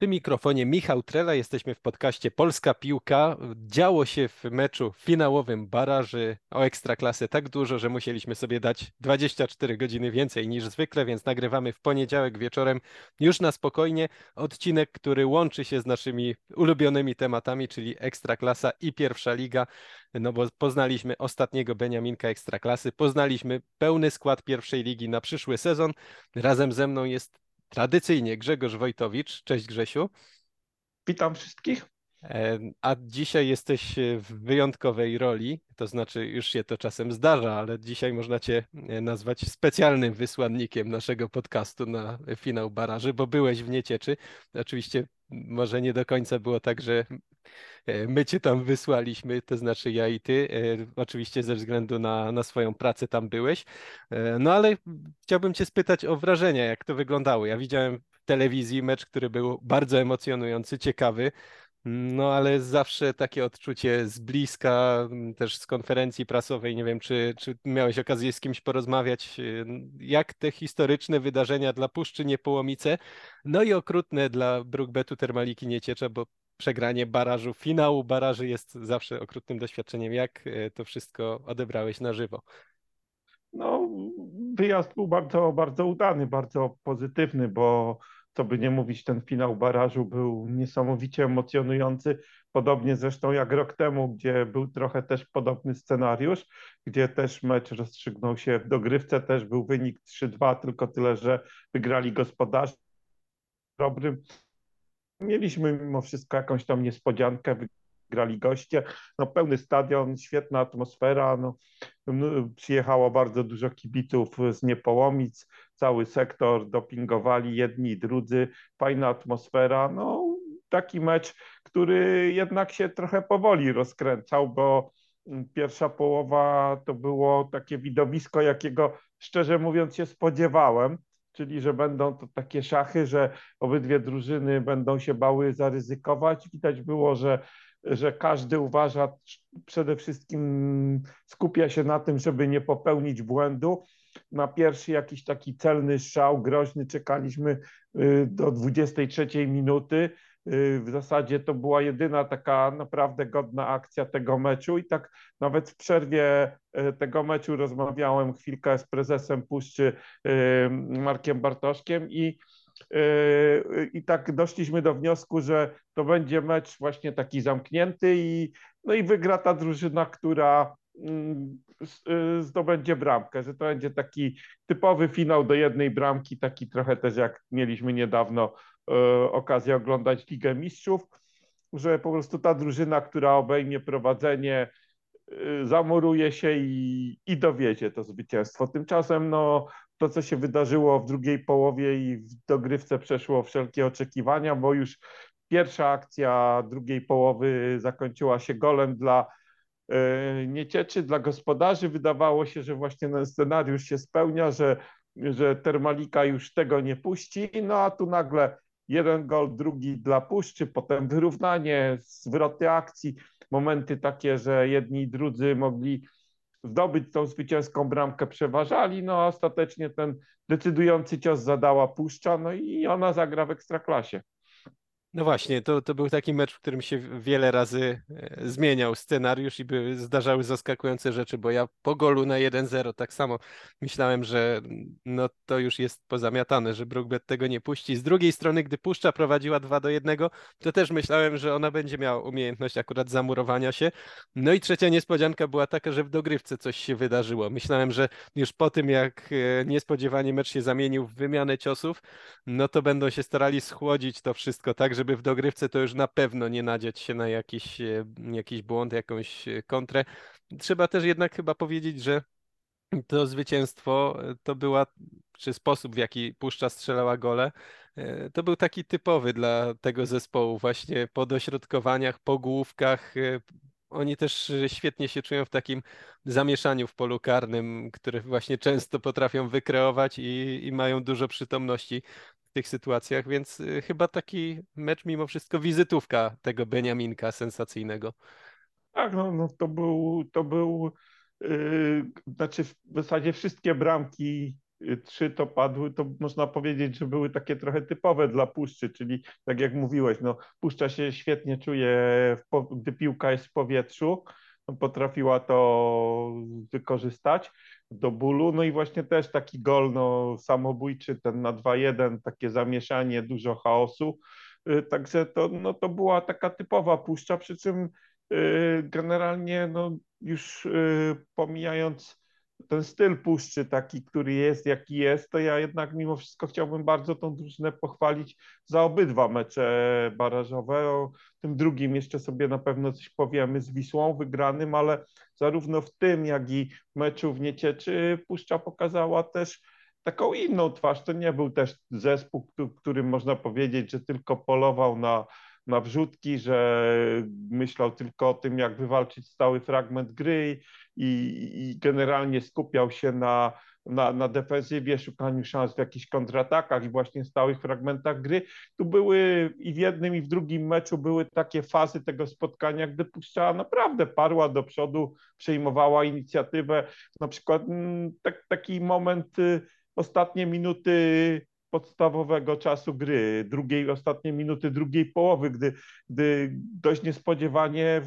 Przy mikrofonie Michał Trela, jesteśmy w podcaście Polska Piłka. Działo się w meczu finałowym baraży o Ekstraklasę tak dużo, że musieliśmy sobie dać 24 godziny więcej niż zwykle, więc nagrywamy w poniedziałek wieczorem już na spokojnie odcinek, który łączy się z naszymi ulubionymi tematami, czyli Ekstraklasa i Pierwsza Liga, no bo poznaliśmy ostatniego Beniaminka Ekstraklasy, poznaliśmy pełny skład Pierwszej Ligi na przyszły sezon. Razem ze mną jest tradycyjnie Grzegorz Wojtowicz. Cześć Grzesiu. Witam wszystkich. E, a dzisiaj jesteś w wyjątkowej roli, to znaczy już się to czasem zdarza, ale dzisiaj można Cię e, nazwać specjalnym wysłannikiem naszego podcastu na finał baraży, bo byłeś w Niecieczy. Oczywiście może nie do końca było tak, że e, my Cię tam wysłaliśmy, to znaczy ja i Ty, oczywiście ze względu na, na swoją pracę tam byłeś, no ale chciałbym Cię spytać o wrażenia, jak to wyglądało. Ja widziałem w telewizji mecz, który był bardzo emocjonujący, ciekawy, no ale zawsze takie odczucie z bliska, też z konferencji prasowej, nie wiem, czy, czy miałeś okazję z kimś porozmawiać, y, jak te historyczne wydarzenia dla Puszczy Niepołomice, no i okrutne dla Brookbetu Termaliki Nieciecza, bo przegranie barażu, finału baraży jest zawsze okrutnym doświadczeniem. Jak y, to wszystko odebrałeś na żywo? No, wyjazd był bardzo, bardzo udany, bardzo pozytywny, bo co by nie mówić, ten finał barażu był niesamowicie emocjonujący, podobnie zresztą jak rok temu, gdzie był trochę też podobny scenariusz, gdzie też mecz rozstrzygnął się w dogrywce, też był wynik 3-2, tylko tyle, że wygrali gospodarze. Dobrym. Mieliśmy mimo wszystko jakąś tam niespodziankę, grali goście, no pełny stadion, świetna atmosfera, no, przyjechało bardzo dużo kibiców z Niepołomic, cały sektor dopingowali jedni drudzy, fajna atmosfera, no taki mecz, który jednak się trochę powoli rozkręcał, bo pierwsza połowa to było takie widowisko, jakiego szczerze mówiąc się spodziewałem, czyli że będą to takie szachy, że obydwie drużyny będą się bały zaryzykować. Widać było, że że każdy uważa, przede wszystkim skupia się na tym, żeby nie popełnić błędu. Na pierwszy jakiś taki celny strzał, groźny, czekaliśmy y, do 23 minuty. Y, w zasadzie to była jedyna taka naprawdę godna akcja tego meczu i tak nawet w przerwie y, tego meczu rozmawiałem chwilkę z prezesem Puszczy Markiem Bartoszkiem i I tak doszliśmy do wniosku, że to będzie mecz właśnie taki zamknięty i, no i wygra ta drużyna, która mm, yy, zdobędzie bramkę, że to będzie taki typowy finał do jednej bramki, taki trochę też jak mieliśmy niedawno yy, okazję oglądać Ligę Mistrzów, że po prostu ta drużyna, która obejmie prowadzenie, zamuruje się i, i dowiedzie to zwycięstwo. Tymczasem no, to, co się wydarzyło w drugiej połowie i w dogrywce przeszło wszelkie oczekiwania, bo już pierwsza akcja drugiej połowy zakończyła się golem dla e, Niecieczy, dla gospodarzy. Wydawało się, że właśnie ten scenariusz się spełnia, że, że Termalika już tego nie puści, no a tu nagle jeden gol, drugi dla Puszczy, potem wyrównanie, zwroty akcji, momenty takie, że jedni i drudzy mogli zdobyć tą zwycięską bramkę przeważali, no a ostatecznie ten decydujący cios zadała Puszcza, no i ona zagra w Ekstraklasie. No właśnie, to, to był taki mecz, w którym się wiele razy e, zmieniał scenariusz i by zdarzały zaskakujące rzeczy, bo ja po golu na 1-0 tak samo myślałem, że no to już jest pozamiatane, że Brookbet tego nie puści. Z drugiej strony, gdy Puszcza prowadziła 2 do 1, to też myślałem, że ona będzie miała umiejętność akurat zamurowania się. No i trzecia niespodzianka była taka, że w dogrywce coś się wydarzyło. Myślałem, że już po tym, jak e, niespodziewanie mecz się zamienił w wymianę ciosów, no to będą się starali schłodzić to wszystko tak, żeby w dogrywce to już na pewno nie nadziać się na jakiś, e, jakiś błąd, jakąś e, kontrę. Trzeba też jednak chyba powiedzieć, że to zwycięstwo e, to była, czy sposób w jaki Puszcza strzelała gole, to był taki typowy dla tego zespołu, właśnie po dośrodkowaniach, po główkach. Oni też świetnie się czują w takim zamieszaniu w polu karnym, które właśnie często potrafią wykreować i, i mają dużo przytomności w tych sytuacjach, więc y, chyba taki mecz mimo wszystko wizytówka tego Beniaminka sensacyjnego. Tak, no, no to był, to był yy, znaczy w zasadzie wszystkie bramki trzy to padły, to można powiedzieć, że były takie trochę typowe dla Puszczy, czyli tak jak mówiłeś, no, Puszcza się świetnie czuje, gdy piłka jest w powietrzu, potrafiła to wykorzystać do bólu, no i właśnie też taki gol no, samobójczy, ten na 2-1, takie zamieszanie, dużo chaosu, y, także to, no, to była taka typowa Puszcza, przy czym y, generalnie no, już y, pomijając ten styl puszczy taki, który jest, jaki jest, to ja jednak mimo wszystko chciałbym bardzo tą drużynę pochwalić za obydwa mecze barażowe. O tym drugim jeszcze sobie na pewno coś powiemy z Wisłą wygranym, ale zarówno w tym, jak i meczu w Niecieczy Puszcza pokazała też taką inną twarz. To nie był też zespół, którym można powiedzieć, że tylko polował na na wrzutki, że myślał tylko o tym, jak wywalczyć stały fragment gry i, i generalnie skupiał się na, na, na defensywie, szukaniu szans w jakichś kontratakach i właśnie stałych fragmentach gry. Tu były i w jednym, i w drugim meczu były takie fazy tego spotkania, gdy puszczała naprawdę parła do przodu, przejmowała inicjatywę. Na przykład mm, tak, taki moment, y, ostatnie minuty podstawowego czasu gry, drugiej, ostatniej minuty drugiej połowy, gdy, gdy dość niespodziewanie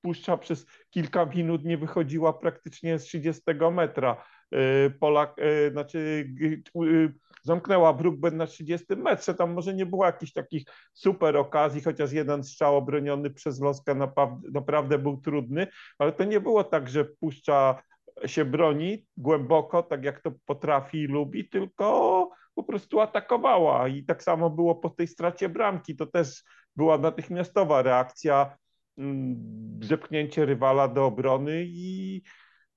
puszcza przez kilka minut nie wychodziła praktycznie z 30 metra. Y, Polak, y, znaczy y, zamknęła Brookben na 30 metrze. Tam może nie było jakichś takich super okazji, chociaż jeden strzał obroniony przez Loskę naprawdę, naprawdę był trudny, ale to nie było tak, że puszcza się broni głęboko, tak jak to potrafi i lubi, tylko po prostu atakowała. I tak samo było po tej stracie bramki. To też była natychmiastowa reakcja, mm, zepchnięcie rywala do obrony i,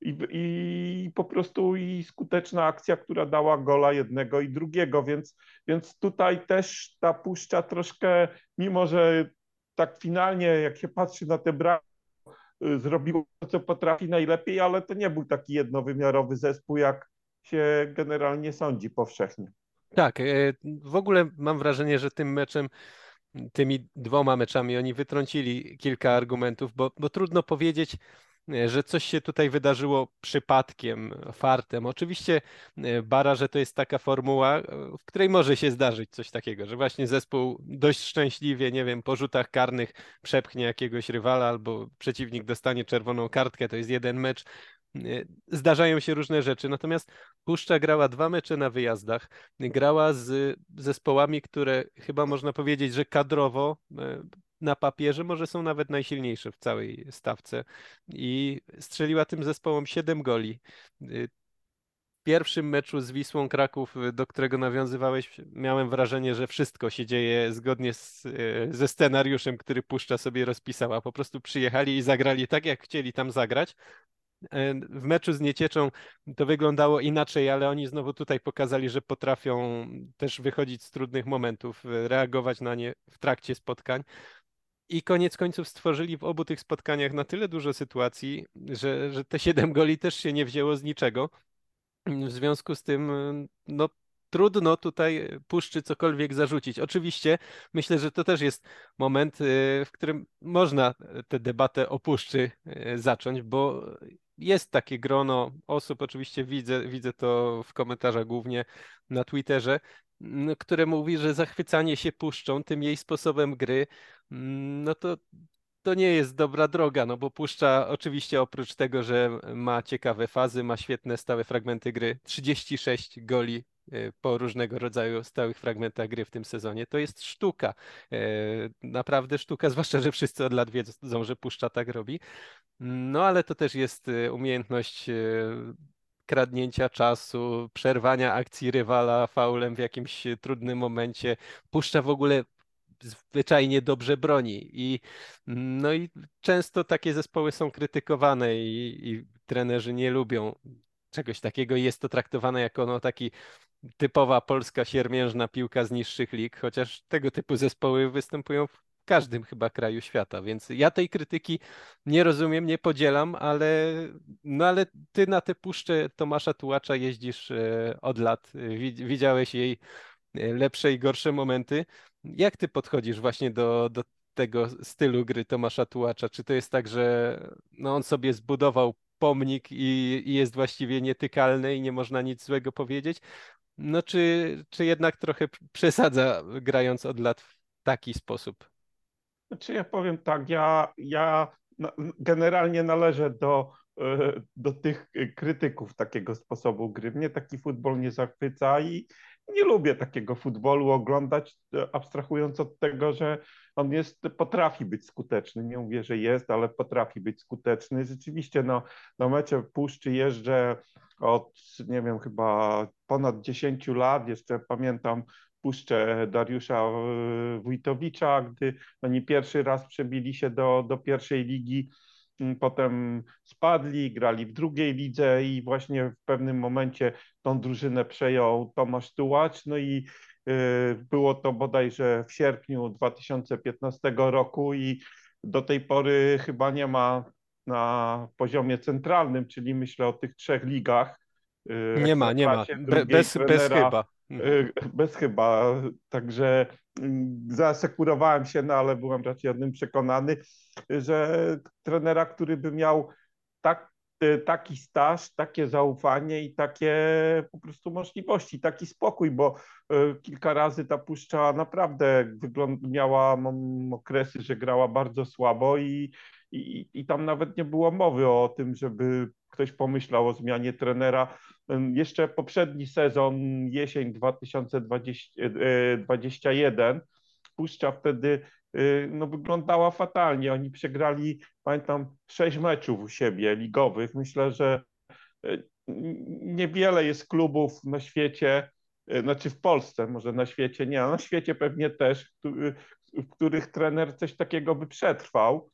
i, i po prostu i skuteczna akcja, która dała gola jednego i drugiego, więc, więc tutaj też ta puszcza troszkę, mimo że tak finalnie, jak się patrzy na te bramki, zrobiło co potrafi najlepiej, ale to nie był taki jednowymiarowy zespół, jak się generalnie sądzi powszechnie. Tak, e, w ogóle mam wrażenie, że tym meczem, tymi dwoma meczami oni wytrącili kilka argumentów, bo, bo trudno powiedzieć, że coś się tutaj wydarzyło przypadkiem, fartem. Oczywiście e, baraże to jest taka formuła, w której może się zdarzyć coś takiego, że właśnie zespół dość szczęśliwie, nie wiem, po rzutach karnych przepchnie jakiegoś rywala albo przeciwnik dostanie czerwoną kartkę, to jest jeden mecz, zdarzają się różne rzeczy. Natomiast Puszcza grała dwa mecze na wyjazdach, grała z zespołami, które chyba można powiedzieć, że kadrowo e, na papierze może są nawet najsilniejsze w całej stawce i strzeliła tym zespołom 7 goli. W pierwszym meczu z Wisłą Kraków, do którego nawiązywałeś, miałem wrażenie, że wszystko się dzieje zgodnie z, e, ze scenariuszem, który Puszcza sobie rozpisała. Po prostu przyjechali i zagrali tak, jak chcieli tam zagrać. W meczu z Niecieczą to wyglądało inaczej, ale oni znowu tutaj pokazali, że potrafią też wychodzić z trudnych momentów, reagować na nie w trakcie spotkań. I koniec końców stworzyli w obu tych spotkaniach na tyle dużo sytuacji, że, że te siedem goli też się nie wzięło z niczego. W związku z tym, no, trudno tutaj puszczy cokolwiek zarzucić. Oczywiście myślę, że to też jest moment, e, w którym można tę debatę o puszczy zacząć, bo jest takie grono osób, oczywiście widzę, widzę to w komentarzach głównie na Twitterze, które mówi, że zachwycanie się puszczą tym jej sposobem gry, no to to nie jest dobra droga, no bo puszcza oczywiście oprócz tego, że ma ciekawe fazy, ma świetne stałe fragmenty gry, 36 goli e, po różnego rodzaju stałych fragmentach gry w tym sezonie. To jest sztuka. E, naprawdę sztuka, zwłaszcza, że wszyscy od lat wiedzą, że puszcza tak robi. No ale to też jest y, umiejętność y, kradnięcia czasu, przerwania akcji rywala faulem w jakimś trudnym momencie. Puszcza w ogóle zwyczajnie dobrze broni. I, no i często takie zespoły są krytykowane i, i trenerzy nie lubią czegoś takiego. Jest to traktowane jako no, taki typowa polska siermiężna piłka z niższych lig, chociaż tego typu zespoły występują w każdym chyba kraju świata, więc ja tej krytyki nie rozumiem, nie podzielam, ale, no ale ty na te puszcze Tomasza Tułacza jeździsz e, od lat, widziałeś jej e, lepsze i gorsze momenty. Jak ty podchodzisz właśnie do, do tego stylu gry Tomasza Tułacza? Czy to jest tak, że no on sobie zbudował pomnik i, i jest właściwie nietykalny i nie można nic złego powiedzieć. No czy, czy jednak trochę przesadza grając od lat w taki sposób? Znaczy ja powiem tak, ja, ja generalnie należę do, e, do tych krytyków takiego sposobu gry. Mnie taki futbol nie zachwyca i nie lubię takiego futbolu oglądać, e, abstrahując od tego, że on jest, potrafi być skuteczny. Nie mówię, że jest, ale potrafi być skuteczny. Rzeczywiście no, na mecze Puszczy jeżdżę od, nie wiem, chyba ponad 10 lat. Jeszcze pamiętam Puszczę Dariusza e, Wójtowicza, gdy oni pierwszy raz przebili się do, do pierwszej ligi potem spadli, grali w drugiej lidze i właśnie w pewnym momencie tą drużynę przejął Tomasz Tułacz, no i y, było to bodajże w sierpniu 2015 roku i do tej pory chyba nie ma na poziomie centralnym, czyli myślę o tych trzech ligach. Y, nie ma, nie ma. Bez, bez chyba. Y, bez chyba. Także zaasekurowałem się, no ale byłem raczej jednym przekonany, że trenera, który by miał tak Y, taki staż, takie zaufanie i takie po prostu możliwości, taki spokój, bo y, kilka razy ta puszcza naprawdę wygląd miała okresy, że grała bardzo słabo i, i, i tam nawet nie było mowy o tym, żeby ktoś pomyślał o zmianie trenera. Jeszcze poprzedni sezon, jesień 2021, Puszcza wtedy y, no, wyglądała fatalnie. Oni przegrali, pamiętam, sześć meczów u siebie ligowych. Myślę, że y, niewiele jest klubów na świecie, y, znaczy w Polsce, może na świecie nie, a na świecie pewnie też, w których trener coś takiego by przetrwał.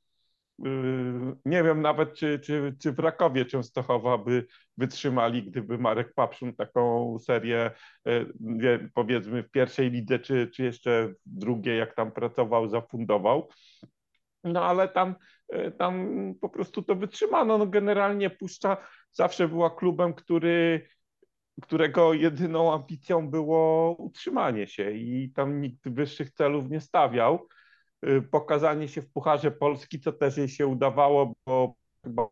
Yy, nie wiem nawet, czy, czy, czy w Rakowie Częstochowa by wytrzymali, gdyby Marek Papszun taką serię, yy, powiedzmy w pierwszej lidze, czy, czy jeszcze w drugiej, jak tam pracował, zafundował. No ale tam, yy, tam po prostu to wytrzymano. No, generalnie Puszcza zawsze była klubem, który, którego jedyną ambicją było utrzymanie się i tam nikt wyższych celów nie stawiał. Y, pokazanie się w Pucharze Polski, co też jej się udawało, bo chyba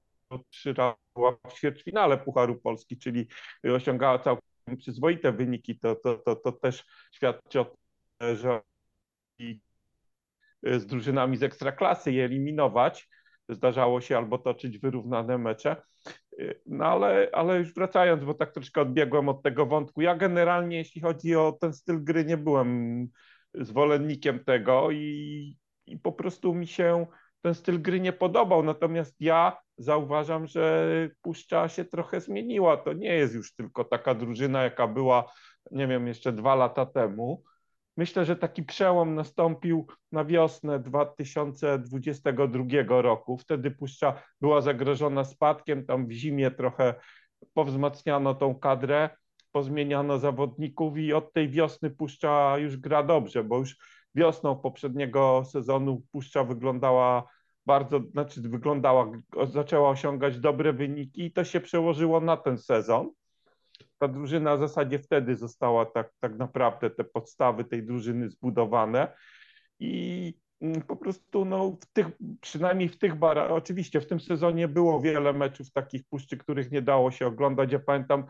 trzy razy była w ćwierćfinale Pucharu Polski, czyli osiągała całkiem przyzwoite wyniki, to, to, to, to też świadczy o tym, że z drużynami z ekstraklasy je eliminować. Zdarzało się albo toczyć wyrównane mecze. Y, no ale, ale już wracając, bo tak troszkę odbiegłem od tego wątku. Ja generalnie, jeśli chodzi o ten styl gry, nie byłem zwolennikiem tego i i po prostu mi się ten styl gry nie podobał. Natomiast ja zauważam, że Puszcza się trochę zmieniła. To nie jest już tylko taka drużyna, jaka była, nie wiem, jeszcze dwa lata temu. Myślę, że taki przełom nastąpił na wiosnę 2022 roku. Wtedy Puszcza była zagrożona spadkiem, tam w zimie trochę powzmacniano tą kadrę, pozmieniano zawodników i od tej wiosny Puszcza już gra dobrze, bo już wiosną poprzedniego sezonu Puszcza wyglądała bardzo, znaczy wyglądała, zaczęła osiągać dobre wyniki i to się przełożyło na ten sezon. Ta drużyna w zasadzie wtedy została tak, tak naprawdę te podstawy tej drużyny zbudowane i mm, po prostu no, w tych, przynajmniej w tych barach, oczywiście w tym sezonie było wiele meczów takich puszczy, których nie dało się oglądać. Ja pamiętam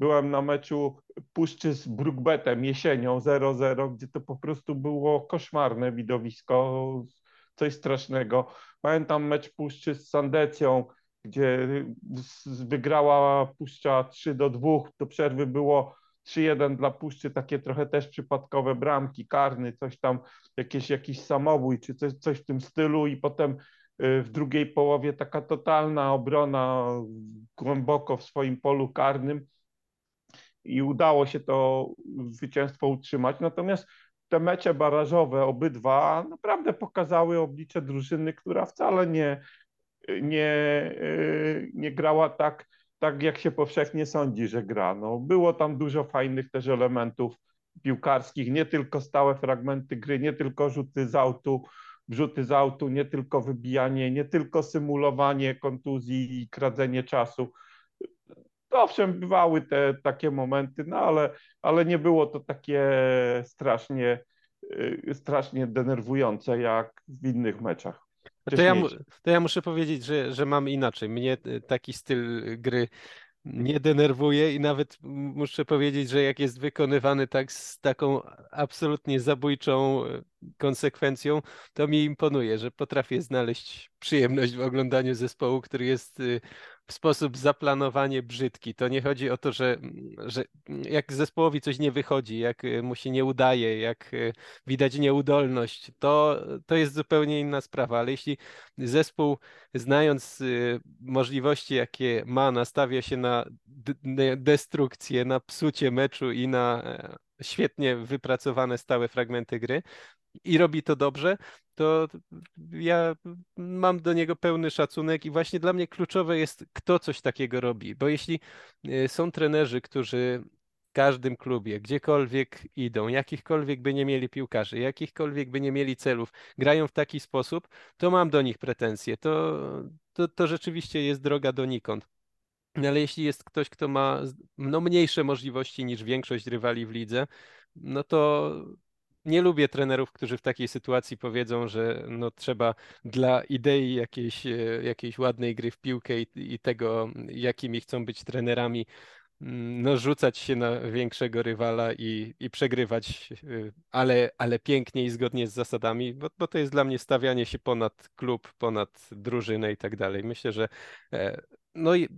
byłem na meczu Puszczy z Brookbetem jesienią 0-0, gdzie to po prostu było koszmarne widowisko, coś strasznego. Pamiętam mecz Puszczy z Sandecją, gdzie wygrała Puszcza 3 do 2, do przerwy było 3-1 dla Puszczy, takie trochę też przypadkowe bramki, karny, coś tam, jakieś, jakiś samobój, czy coś, coś w tym stylu. I potem y, w drugiej połowie taka totalna obrona głęboko w swoim polu karnym i udało się to zwycięstwo utrzymać. Natomiast te mecze barażowe, obydwa, naprawdę pokazały oblicze drużyny, która wcale nie, nie, nie grała tak, tak, jak się powszechnie sądzi, że gra. No, było tam dużo fajnych też elementów piłkarskich, nie tylko stałe fragmenty gry, nie tylko rzuty z autu, wrzuty z autu, nie tylko wybijanie, nie tylko symulowanie kontuzji i kradzenie czasu owszem, bywały te takie momenty, no ale, ale nie było to takie strasznie, y, strasznie denerwujące jak w innych meczach. to ja, to ja muszę powiedzieć, że, że mam inaczej. Mnie taki styl gry nie denerwuje i nawet muszę powiedzieć, że jak jest wykonywany tak z taką absolutnie zabójczą e, konsekwencją, to mi imponuje, że potrafię znaleźć przyjemność w oglądaniu zespołu, który jest y, w sposób zaplanowanie brzydki. To nie chodzi o to, że, że jak zespołowi coś nie wychodzi, jak y, mu się nie udaje, jak y, widać nieudolność, to, to jest zupełnie inna sprawa, ale jeśli zespół znając możliwości, jakie ma, nastawia się na destrukcję, na psucie meczu i na e, świetnie wypracowane stałe fragmenty gry, i robi to dobrze, to ja mam do niego pełny szacunek i właśnie dla mnie kluczowe jest, kto coś takiego robi, bo jeśli e, są trenerzy, którzy w każdym klubie, gdziekolwiek idą, jakichkolwiek by nie mieli piłkarzy, jakichkolwiek by nie mieli celów, grają w taki sposób, to mam do nich pretensje. To, to, to rzeczywiście jest droga donikąd. No ale jeśli jest ktoś, kto ma no, mniejsze możliwości niż większość rywali w lidze, no to nie lubię trenerów, którzy w takiej sytuacji powiedzą, że no trzeba dla idei jakiejś, e, jakiejś ładnej gry w piłkę i, i tego, jakimi chcą być trenerami, mm, no rzucać się na większego rywala i, i przegrywać, e, ale, ale pięknie i zgodnie z zasadami, bo, bo to jest dla mnie stawianie się ponad klub, ponad drużynę i tak dalej. Myślę, że e, no i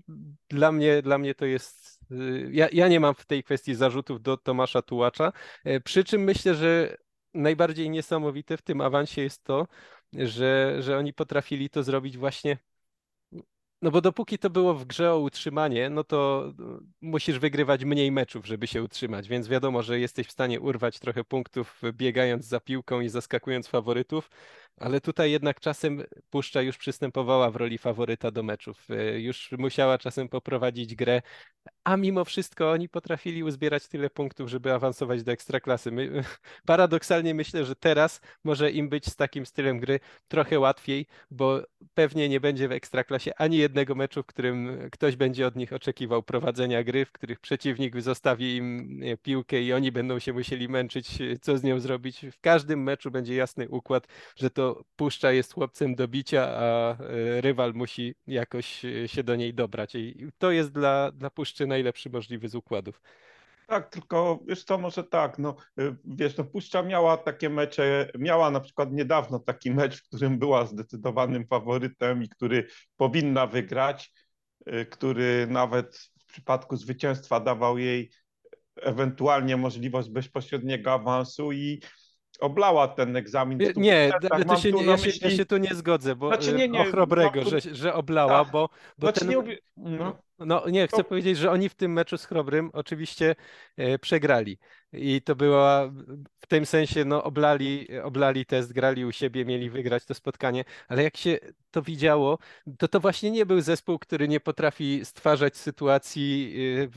dla mnie, dla mnie to jest. Y, ja, ja nie mam w tej kwestii zarzutów do Tomasza Tułacza. E, przy czym myślę, że najbardziej niesamowite w tym awansie jest to, że, że oni potrafili to zrobić właśnie no bo dopóki to było w grze o utrzymanie, no to no, musisz wygrywać mniej meczów, żeby się utrzymać, więc wiadomo, że jesteś w stanie urwać trochę punktów biegając za piłką i zaskakując faworytów, ale tutaj jednak czasem Puszcza już przystępowała w roli faworyta do meczów. E, już musiała czasem poprowadzić grę, a mimo wszystko oni potrafili uzbierać tyle punktów, żeby awansować do ekstraklasy. My, paradoksalnie myślę, że teraz może im być z takim stylem gry trochę łatwiej, bo pewnie nie będzie w ekstraklasie ani jednego meczu, w którym ktoś będzie od nich oczekiwał prowadzenia gry, w których przeciwnik zostawi im piłkę i oni będą się musieli męczyć, co z nią zrobić. W każdym meczu będzie jasny układ, że to Puszcza jest chłopcem do bicia, a e, rywal musi jakoś e, się do niej dobrać. I to jest dla, dla Puszczy najlepszy możliwy z układów. Tak, tylko wiesz co, może tak, no e, wiesz, no Puszcza miała takie mecze, miała na przykład niedawno taki mecz, w którym była zdecydowanym faworytem i który powinna wygrać, który nawet w przypadku zwycięstwa dawał jej ewentualnie możliwość bezpośredniego awansu i oblała ten egzamin. Nie, nie tak, to się, nie, ja, się, ja się tu nie zgodzę, bo znaczy, nie, nie, Ochrobrego, no, że, że oblała, tak. bo, bo znaczy, ten... Nie mówię... no, no nie, chcę to... powiedzieć, że oni w tym meczu z Chrobrym oczywiście e, przegrali. I to była w tym sensie, no oblali, oblali test, grali u siebie, mieli wygrać to spotkanie, ale jak się to widziało, to to właśnie nie był zespół, który nie potrafi stwarzać sytuacji, yy,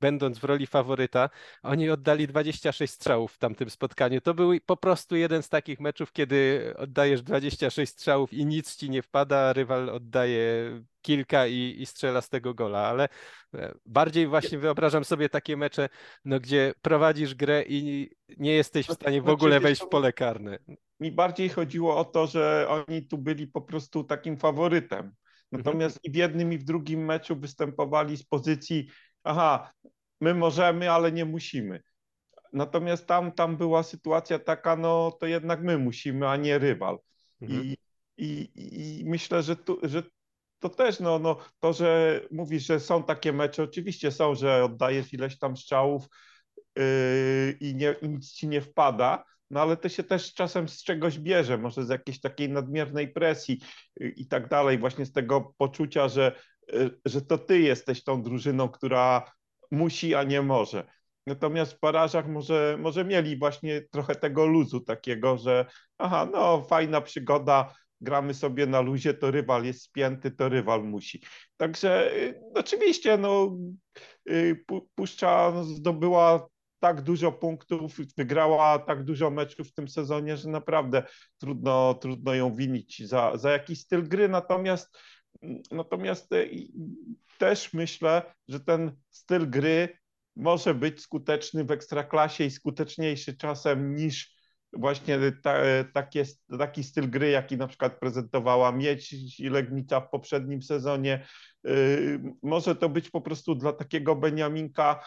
będąc w roli faworyta. Oni oddali 26 strzałów w tamtym spotkaniu. To był po prostu jeden z takich meczów, kiedy oddajesz 26 strzałów i nic ci nie wpada, a rywal oddaje kilka i, i strzela z tego gola, ale e, bardziej właśnie wyobrażam sobie takie mecze, no, gdzie prowadzisz grę i nie jesteś w stanie w ogóle wejść w pole karne. Mi bardziej chodziło o to, że oni tu byli po prostu takim faworytem. Natomiast mhm. i w jednym i w drugim meczu występowali z pozycji, aha, my możemy, ale nie musimy. Natomiast tam, tam była sytuacja taka, no to jednak my musimy, a nie rywal. Mhm. I, i, I myślę, że, tu, że to też no, no, to, że mówisz, że są takie mecze, oczywiście są, że oddajesz ileś tam strzałów i, nie, nic ci nie wpada, no ale to się też czasem z czegoś bierze, może z jakiejś takiej nadmiernej presji yy, i tak dalej, właśnie z tego poczucia, że, yy, że to ty jesteś tą drużyną, która musi, a nie może. Natomiast w parażach może, może mieli właśnie trochę tego luzu takiego, że aha, no fajna przygoda, gramy sobie na luzie, to rywal jest spięty, to rywal musi. Także oczywiście no, Puszcza zdobyła tak dużo punktów, wygrała tak dużo meczów w tym sezonie, że naprawdę trudno, trudno ją winić za, za jakiś styl gry. Natomiast, natomiast y, też myślę, że ten styl gry może być skuteczny w ekstraklasie i skuteczniejszy czasem niż właśnie ta, takie, taki styl gry, jaki na przykład prezentowała Miedź i Legnica w poprzednim sezonie. Może to być po prostu dla takiego Beniaminka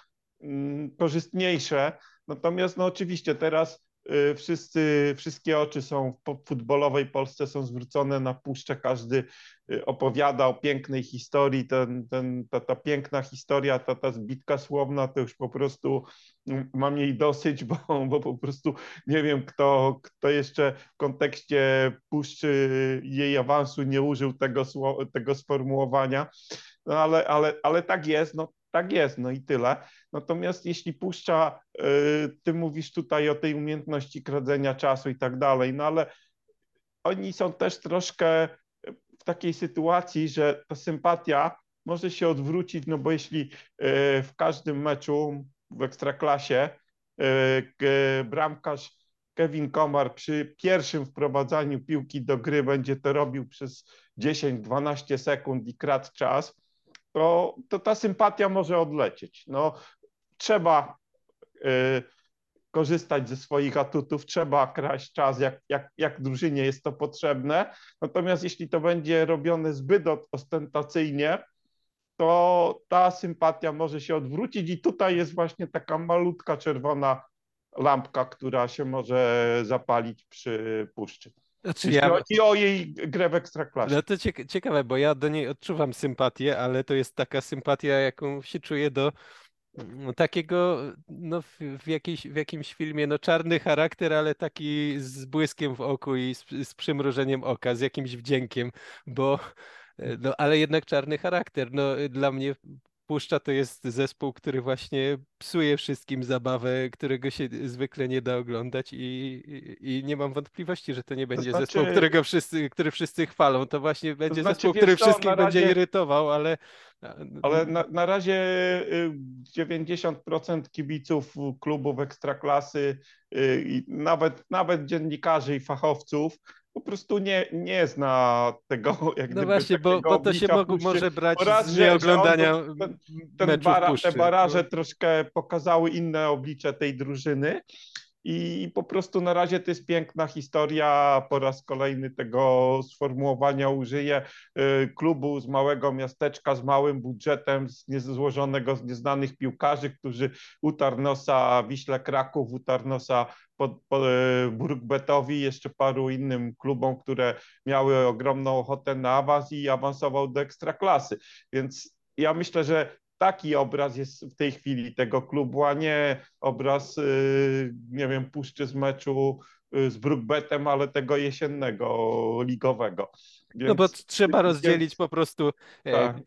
korzystniejsze. Natomiast no oczywiście teraz Y, wszyscy, wszystkie oczy są w futbolowej Polsce są zwrócone na puszczę, każdy y, opowiada o pięknej historii, ten, ten, ta, ta piękna historia, ta, ta zbitka słowna, to już po prostu mm, mam jej dosyć, bo, bo po prostu nie wiem, kto, kto jeszcze w kontekście puszczy jej awansu nie użył tego, tego sformułowania, no ale, ale, ale tak jest, no tak jest, no i tyle. Natomiast jeśli puszcza, y, ty mówisz tutaj o tej umiejętności kradzenia czasu i tak dalej, no ale oni są też troszkę w takiej sytuacji, że ta sympatia może się odwrócić, no bo jeśli y, w każdym meczu w ekstraklasie y, bramkarz Kevin Komar przy pierwszym wprowadzaniu piłki do gry będzie to robił przez 10-12 sekund i kradł czas, to, to ta sympatia może odlecieć. No, trzeba y, korzystać ze swoich atutów, trzeba kraść czas, jak, jak, jak drużynie jest to potrzebne. Natomiast jeśli to będzie robione zbyt ostentacyjnie, to ta sympatia może się odwrócić i tutaj jest właśnie taka malutka czerwona lampka, która się może zapalić przy puszczy. Znaczy ja... chodzi o jej grę w Ekstraklasie. No to ciekawe, bo ja do niej odczuwam sympatię, ale to jest taka sympatia, jaką się czuję do no, takiego, no w, w, jakiejś, w jakimś filmie, no czarny charakter, ale taki z błyskiem w oku i z, z przymrużeniem oka, z jakimś wdziękiem, bo e, no ale jednak czarny charakter. No dla mnie Puszcza to jest zespół, który właśnie psuje wszystkim zabawę, którego się zwykle nie da oglądać i, i, i nie mam wątpliwości, że to nie będzie to znaczy... zespół, którego wszyscy, który wszyscy chwalą. To właśnie będzie to znaczy, zespół, który wszystkich razie... będzie irytował, ale... Ale na, na razie 90% y, kibiców klubów ekstraklasy y, i nawet, nawet dziennikarzy i fachowców po prostu nie, nie zna tego jak No właśnie, bo, bo to się mo może brać raz, z nieoglądania ten, ten bara, Te baraże no. troszkę pokazały inne oblicze tej drużyny i po prostu na razie to jest piękna historia. Po raz kolejny tego sformułowania użyję. Y, klubu z małego miasteczka, z małym budżetem, z złożonego z nieznanych piłkarzy, którzy utarł Wiśle Kraków, utarł pod, pod y, Burgbetowi, jeszcze paru innym klubom, które miały ogromną ochotę na awans i awansował do ekstraklasy. Więc ja myślę, że taki obraz jest w tej chwili tego klubu, a nie obraz, y, nie wiem, puszczy z meczu y, z Brookbetem, ale tego jesiennego ligowego. Więc, no bo trzeba rozdzielić po prostu e, tak.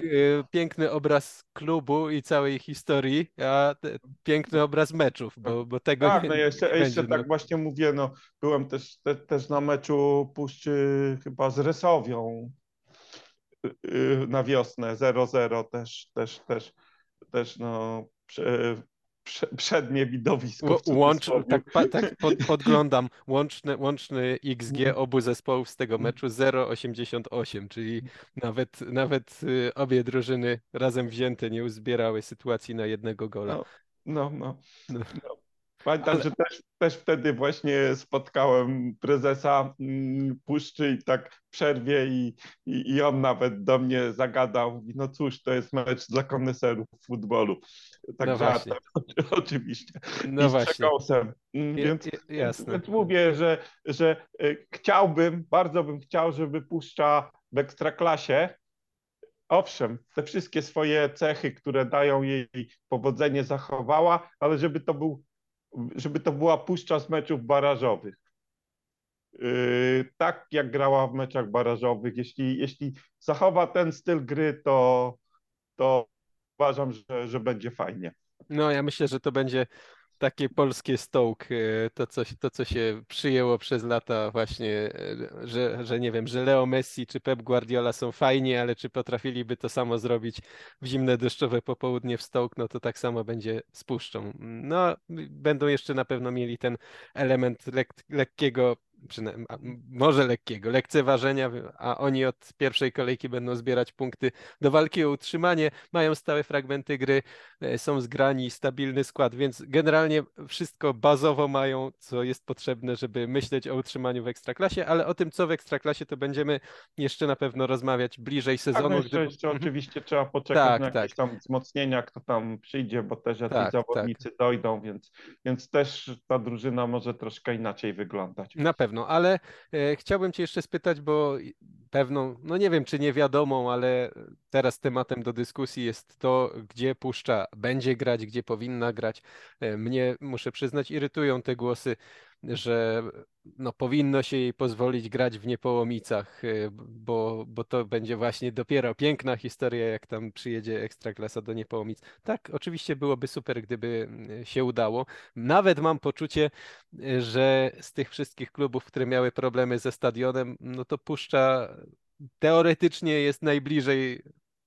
piękny obraz klubu i całej historii, a piękny obraz meczów, bo, bo tego tak, nie, no jeszcze, nie jeszcze tak no. właśnie mówię, no byłem też, te, też na meczu Puszczy chyba z Resowią Y, na wiosnę 0-0 też, też, też, też no, prze, prze, przednie widowisko. Łącz, tak, tak pod, podglądam łączny, łączny XG obu zespołów z tego meczu 0,88, czyli nawet, nawet y, obie drużyny razem wzięte nie uzbierały sytuacji na jednego gola. No, no. no. no. Pamiętam, Ale... że też, też wtedy właśnie spotkałem prezesa mm, Puszczy i tak w przerwie i, i, i, on nawet do mnie zagadał, no cóż, to jest mecz dla koneserów futbolu. Tak no żartem, oczywiście. No I właśnie. Mm, więc, więc mówię, że, że y, chciałbym, bardzo bym chciał, żeby Puszcza w Ekstraklasie owszem, te wszystkie swoje cechy, które dają jej powodzenie zachowała, ale żeby to był żeby to była puszcza z meczów barażowych. Yy, tak jak grała w meczach barażowych. Jeśli, jeśli zachowa ten styl gry, to, to uważam, że, że będzie fajnie. No, ja myślę, że to będzie takie polskie stołk, e, to co, to co się przyjęło przez lata właśnie, e, że, że nie wiem, że Leo Messi czy Pep Guardiola są fajni, ale czy potrafiliby to samo zrobić w zimne deszczowe popołudnie w stołk, no to tak samo będzie z puszczą. No, będą jeszcze na pewno mieli ten element lek, lekkiego może lekkiego, lekceważenia, a oni od pierwszej kolejki będą zbierać punkty do walki o utrzymanie, mają stałe fragmenty gry, e, są zgrani, stabilny skład, więc generalnie wszystko bazowo mają, co jest potrzebne, żeby myśleć o utrzymaniu w Ekstraklasie, ale o tym, co w Ekstraklasie, to będziemy jeszcze na pewno rozmawiać bliżej sezonu. Tak, no jeszcze, gdy... jeszcze mhm. oczywiście trzeba poczekać tak, na jakieś tak. tam wzmocnienia, kto tam przyjdzie, bo też jacyś tak, zawodnicy tak. dojdą, więc, więc też ta drużyna może troszkę inaczej wyglądać. Na pewno, ale e, chciałbym Cię jeszcze spytać, bo pewną, no nie wiem czy nie wiadomą, ale teraz tematem do dyskusji jest to, gdzie puszcza będzie grać, gdzie powinna grać. E, mnie, muszę przyznać, irytują te głosy że no, powinno się jej pozwolić grać w Niepołomicach, y, bo, bo to będzie właśnie dopiero piękna historia, jak tam przyjedzie Ekstraklasa do Niepołomic. Tak, oczywiście byłoby super, gdyby y, się udało. Nawet mam poczucie, y, że z tych wszystkich klubów, które miały problemy ze stadionem, no to Puszcza teoretycznie jest najbliżej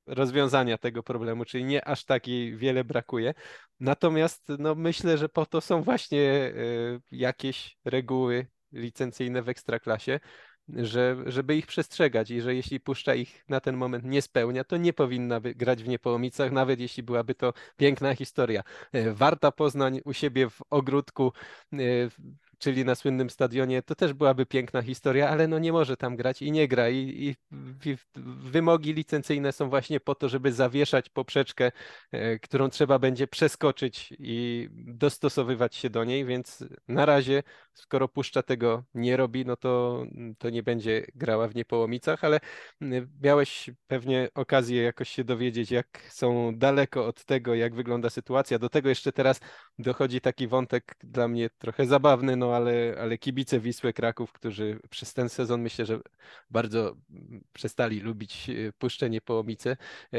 rozwiązania tego problemu, czyli nie aż takiej wiele brakuje. Natomiast no, myślę, że po to są właśnie y, jakieś reguły licencyjne w ekstraklasie, że, żeby ich przestrzegać i że jeśli puszcza ich na ten moment nie spełnia, to nie powinna grać w Niepołomicach, nawet jeśli byłaby to piękna historia. Y, Warta Poznań u siebie w ogródku y, czyli na słynnym stadionie, to też byłaby piękna historia, ale no nie może tam grać i nie gra. I, i, i wymogi licencyjne są właśnie po to, żeby zawieszać poprzeczkę, e, którą trzeba będzie przeskoczyć i dostosowywać się do niej, więc na razie, skoro puszcza tego nie robi, no to, to nie będzie grała w Niepołomicach, ale miałeś pewnie okazję jakoś się dowiedzieć, jak są daleko od tego, jak wygląda sytuacja. Do tego jeszcze teraz dochodzi taki wątek dla mnie trochę zabawny, no ale, ale kibice Wisły Kraków, którzy przez ten sezon myślę, że bardzo przestali lubić e, puszczenie połomice, e,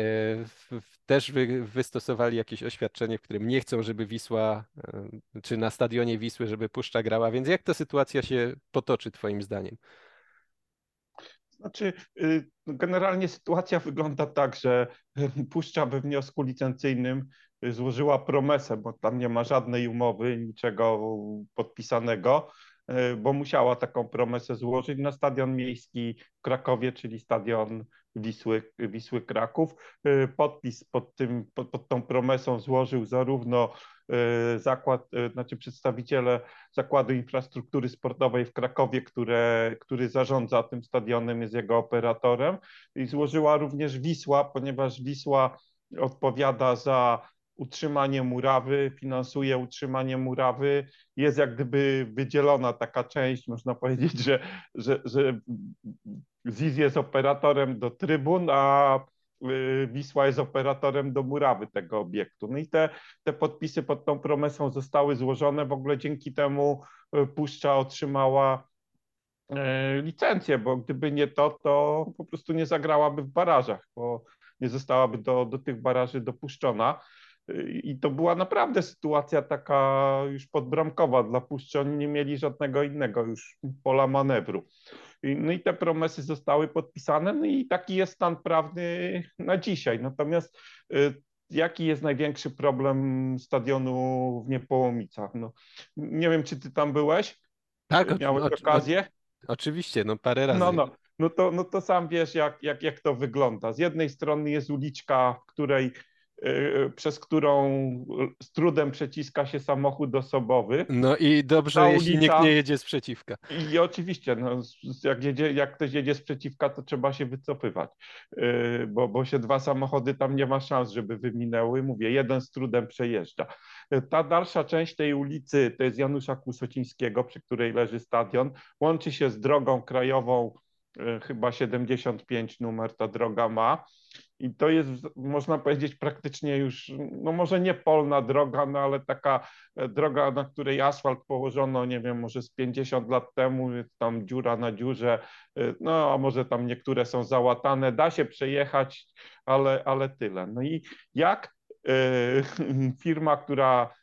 też wy, wystosowali jakieś oświadczenie, w którym nie chcą, żeby Wisła, e, czy na stadionie Wisły, żeby Puszcza grała, więc jak ta sytuacja się potoczy twoim zdaniem? Znaczy, y, generalnie sytuacja wygląda tak, że Puszcza we wniosku licencyjnym złożyła promesę, bo tam nie ma żadnej umowy, niczego podpisanego, e, bo musiała taką promesę złożyć na stadion miejski w Krakowie, czyli stadion Wisły, Wisły Kraków. E, podpis pod, tym, pod, pod tą promesą złożył zarówno e, zakład, znaczy przedstawiciele Zakładu Infrastruktury Sportowej w Krakowie, które, który zarządza tym stadionem, jest jego operatorem i złożyła również Wisła, ponieważ Wisła odpowiada za utrzymanie murawy, finansuje utrzymanie murawy. Jest jak gdyby wydzielona taka część, można powiedzieć, że, że, że ZIS jest operatorem do trybun, a y, Wisła jest operatorem do murawy tego obiektu. No i te, te podpisy pod tą promesą zostały złożone. W ogóle dzięki temu y, Puszcza otrzymała y, licencję, bo gdyby nie to, to po prostu nie zagrałaby w barażach, bo nie zostałaby do, do tych baraży dopuszczona. I to była naprawdę sytuacja taka już podbramkowa dla Puszczy. Oni nie mieli żadnego innego już pola manewru. No i te promesy zostały podpisane, no i taki jest stan prawny na dzisiaj. Natomiast y, jaki jest największy problem stadionu w Niepołomicach? No, nie wiem, czy ty tam byłeś? Tak, miałeś okazję? O, oczywiście, no parę razy. No, no. No to, no to sam wiesz, jak, jak, jak to wygląda. Z jednej strony jest uliczka, w której przez którą z trudem przeciska się samochód osobowy. No i dobrze, Ta jeśli ulica, nikt nie jedzie z przeciwka. I oczywiście, no, jak, jedzie, jak ktoś jedzie z przeciwka, to trzeba się wycofywać, y, bo, bo się dwa samochody tam nie ma szans, żeby wyminęły. Mówię, jeden z trudem przejeżdża. Ta dalsza część tej ulicy to jest Janusza Kłusocińskiego, przy której leży stadion. Łączy się z drogą krajową, y, chyba 75 numer ta droga ma i to jest, można powiedzieć, praktycznie już, no może nie polna droga, no ale taka e, droga, na której asfalt położono, nie wiem, może z 50 lat temu, tam dziura na dziurze, e, no a może tam niektóre są załatane, da się przejechać, ale, ale tyle. No i jak y, firma, która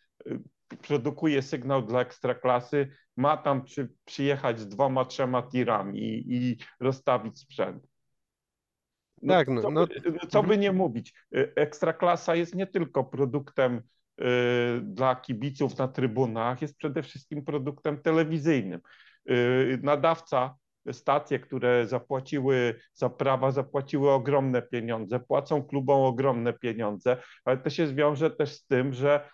produkuje sygnał dla ekstraklasy, ma tam przy, przyjechać z dwoma, trzema tirami i, i rozstawić sprzęt. No, tak, no, co, no. By, co by nie mówić, y, Ekstraklasa jest nie tylko produktem y, dla kibiców na trybunach, jest przede wszystkim produktem telewizyjnym. nadawca stacje, które zapłaciły za prawa, zapłaciły ogromne pieniądze, płacą klubom ogromne pieniądze, ale to się zwiąże też z tym, że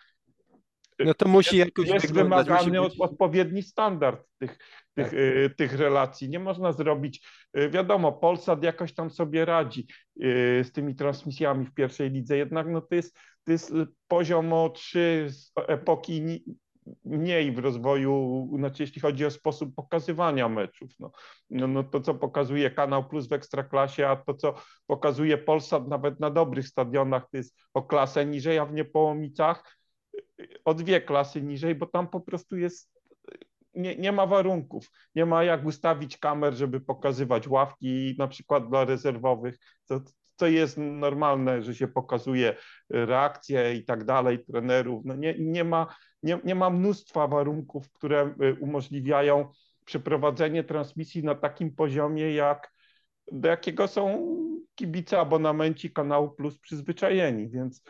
no to musi jest, jakoś jest wyglądać, wymagany musi być... odpowiedni standard tych, tych, Tak. y, tych relacji. Nie można zrobić, y, wiadomo, Polsat jakoś tam sobie radzi y, z tymi transmisjami w pierwszej lidze, jednak no to jest, to jest poziom o trzy epoki ni- mniej w rozwoju, znaczy jeśli chodzi o sposób pokazywania meczów. No, no, no to, co pokazuje Kanał Plus w Ekstraklasie, a to, co pokazuje Polsat nawet na dobrych stadionach, to jest o klasę niżej, a w Niepołomicach o dwie klasy niżej, bo tam po prostu jest nie, nie ma warunków, nie ma jak ustawić kamer, żeby pokazywać ławki na przykład dla rezerwowych, to, to jest normalne, że się pokazuje reakcje i tak dalej trenerów. No nie, nie, ma, nie, nie ma mnóstwa warunków, które y, umożliwiają przeprowadzenie transmisji na takim poziomie, jak do jakiego są kibice abonamenci kanału Plus przyzwyczajeni, więc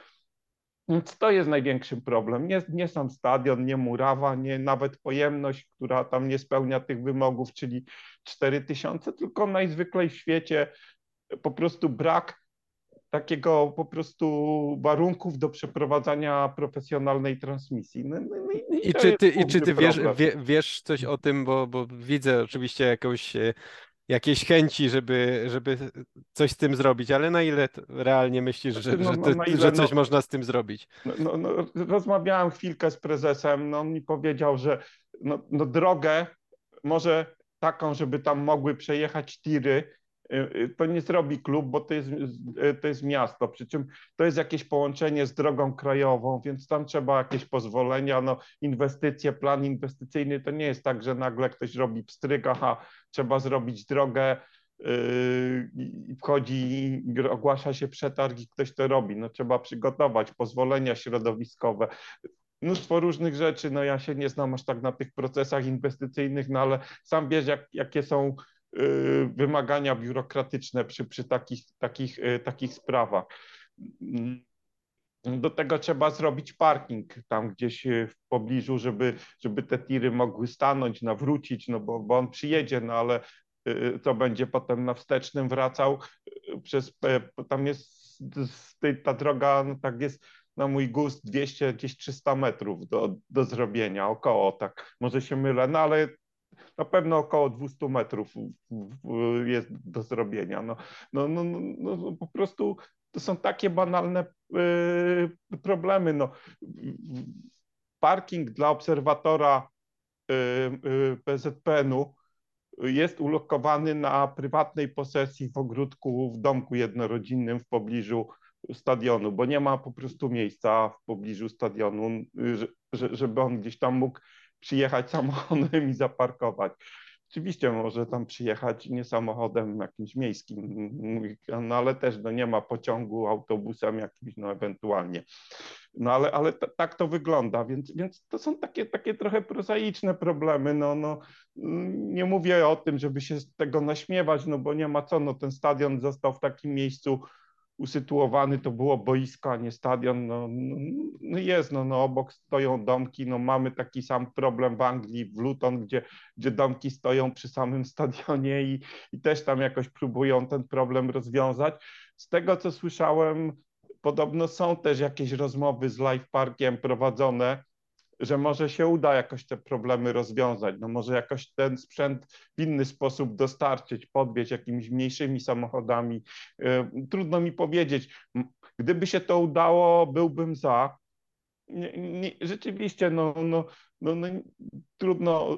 więc to jest największy problem. Nie, nie sam stadion, nie murawa, nie nawet pojemność, która tam nie spełnia tych wymogów, czyli 4000, tylko najzwyklej w świecie po prostu brak takiego po prostu warunków do przeprowadzania profesjonalnej transmisji. No, no, no I to czy ty, i czy ty wiesz, wie, wiesz coś o tym, bo, bo widzę oczywiście jakąś, jakieś chęci, żeby, żeby coś z tym zrobić, ale na ile realnie myślisz, że, Znaczy, no, że, no, na ile, że coś no- można z tym zrobić? No, no, no, rozmawiałem chwilkę z prezesem, no on mi powiedział, że no, no drogę może taką, żeby tam mogły przejechać tiry, to nie zrobi klub, bo to jest, y, to jest miasto, przy czym to jest jakieś połączenie z drogą krajową, więc tam trzeba jakieś pozwolenia, no inwestycje, plan inwestycyjny to nie jest tak, że nagle ktoś robi pstryk, aha, trzeba zrobić drogę, yy, wchodzi, ogłasza się przetarg i ktoś to robi. No trzeba przygotować pozwolenia środowiskowe, mnóstwo różnych rzeczy. No ja się nie znam aż tak na tych procesach inwestycyjnych, no ale sam wiesz, jak, jakie są wymagania biurokratyczne przy, przy takich, takich, yy, takich sprawach. Mm. Do tego trzeba zrobić parking tam gdzieś yy, w pobliżu, żeby, żeby te tiry mogły stanąć, nawrócić, no bo, bo on przyjedzie, no ale to będzie potem na wstecznym wracał przez, tam jest ta droga, no tak jest na mój gust 200, gdzieś 300 metrów do, do zrobienia, około tak, może się mylę, no ale na pewno około 200 metrów jest do zrobienia. No, no, no, no, no po prostu to są takie banalne y, problemy. No. Parking dla obserwatora y, y, PZPN-u jest ulokowany na prywatnej posesji w ogródku w domku jednorodzinnym w pobliżu stadionu, bo nie ma po prostu miejsca w pobliżu stadionu, y, że- że, żeby on gdzieś tam mógł przyjechać samochodem i zaparkować. Oczywiście może tam przyjechać nie samochodem jakimś miejskim, no ale też no, nie ma pociągu, autobusem jakimś, no ewentualnie. No ale, ale tak to wygląda, więc, więc to są takie, takie trochę prozaiczne problemy. No, no, nie mówię o tym, żeby się z tego naśmiewać, no bo nie ma co, no ten stadion został w takim miejscu usytuowany, to było boisko, a nie stadion. No, no, no jest, no, no obok stoją domki, no mamy taki sam problem w Anglii, w Luton, gdzie, gdzie domki stoją przy samym stadionie i, i też tam jakoś próbują ten problem rozwiązać. Z tego, co słyszałem, podobno są też jakieś rozmowy z Live Parkiem prowadzone, że może się uda jakoś te problemy rozwiązać. No może jakoś ten sprzęt w inny sposób dostarczyć, podwieźć jakimiś mniejszymi samochodami. E, Trudno mi powiedzieć. Gdyby się to udało, byłbym za. Nie, nie, rzeczywiście, no, no, no, no, trudno.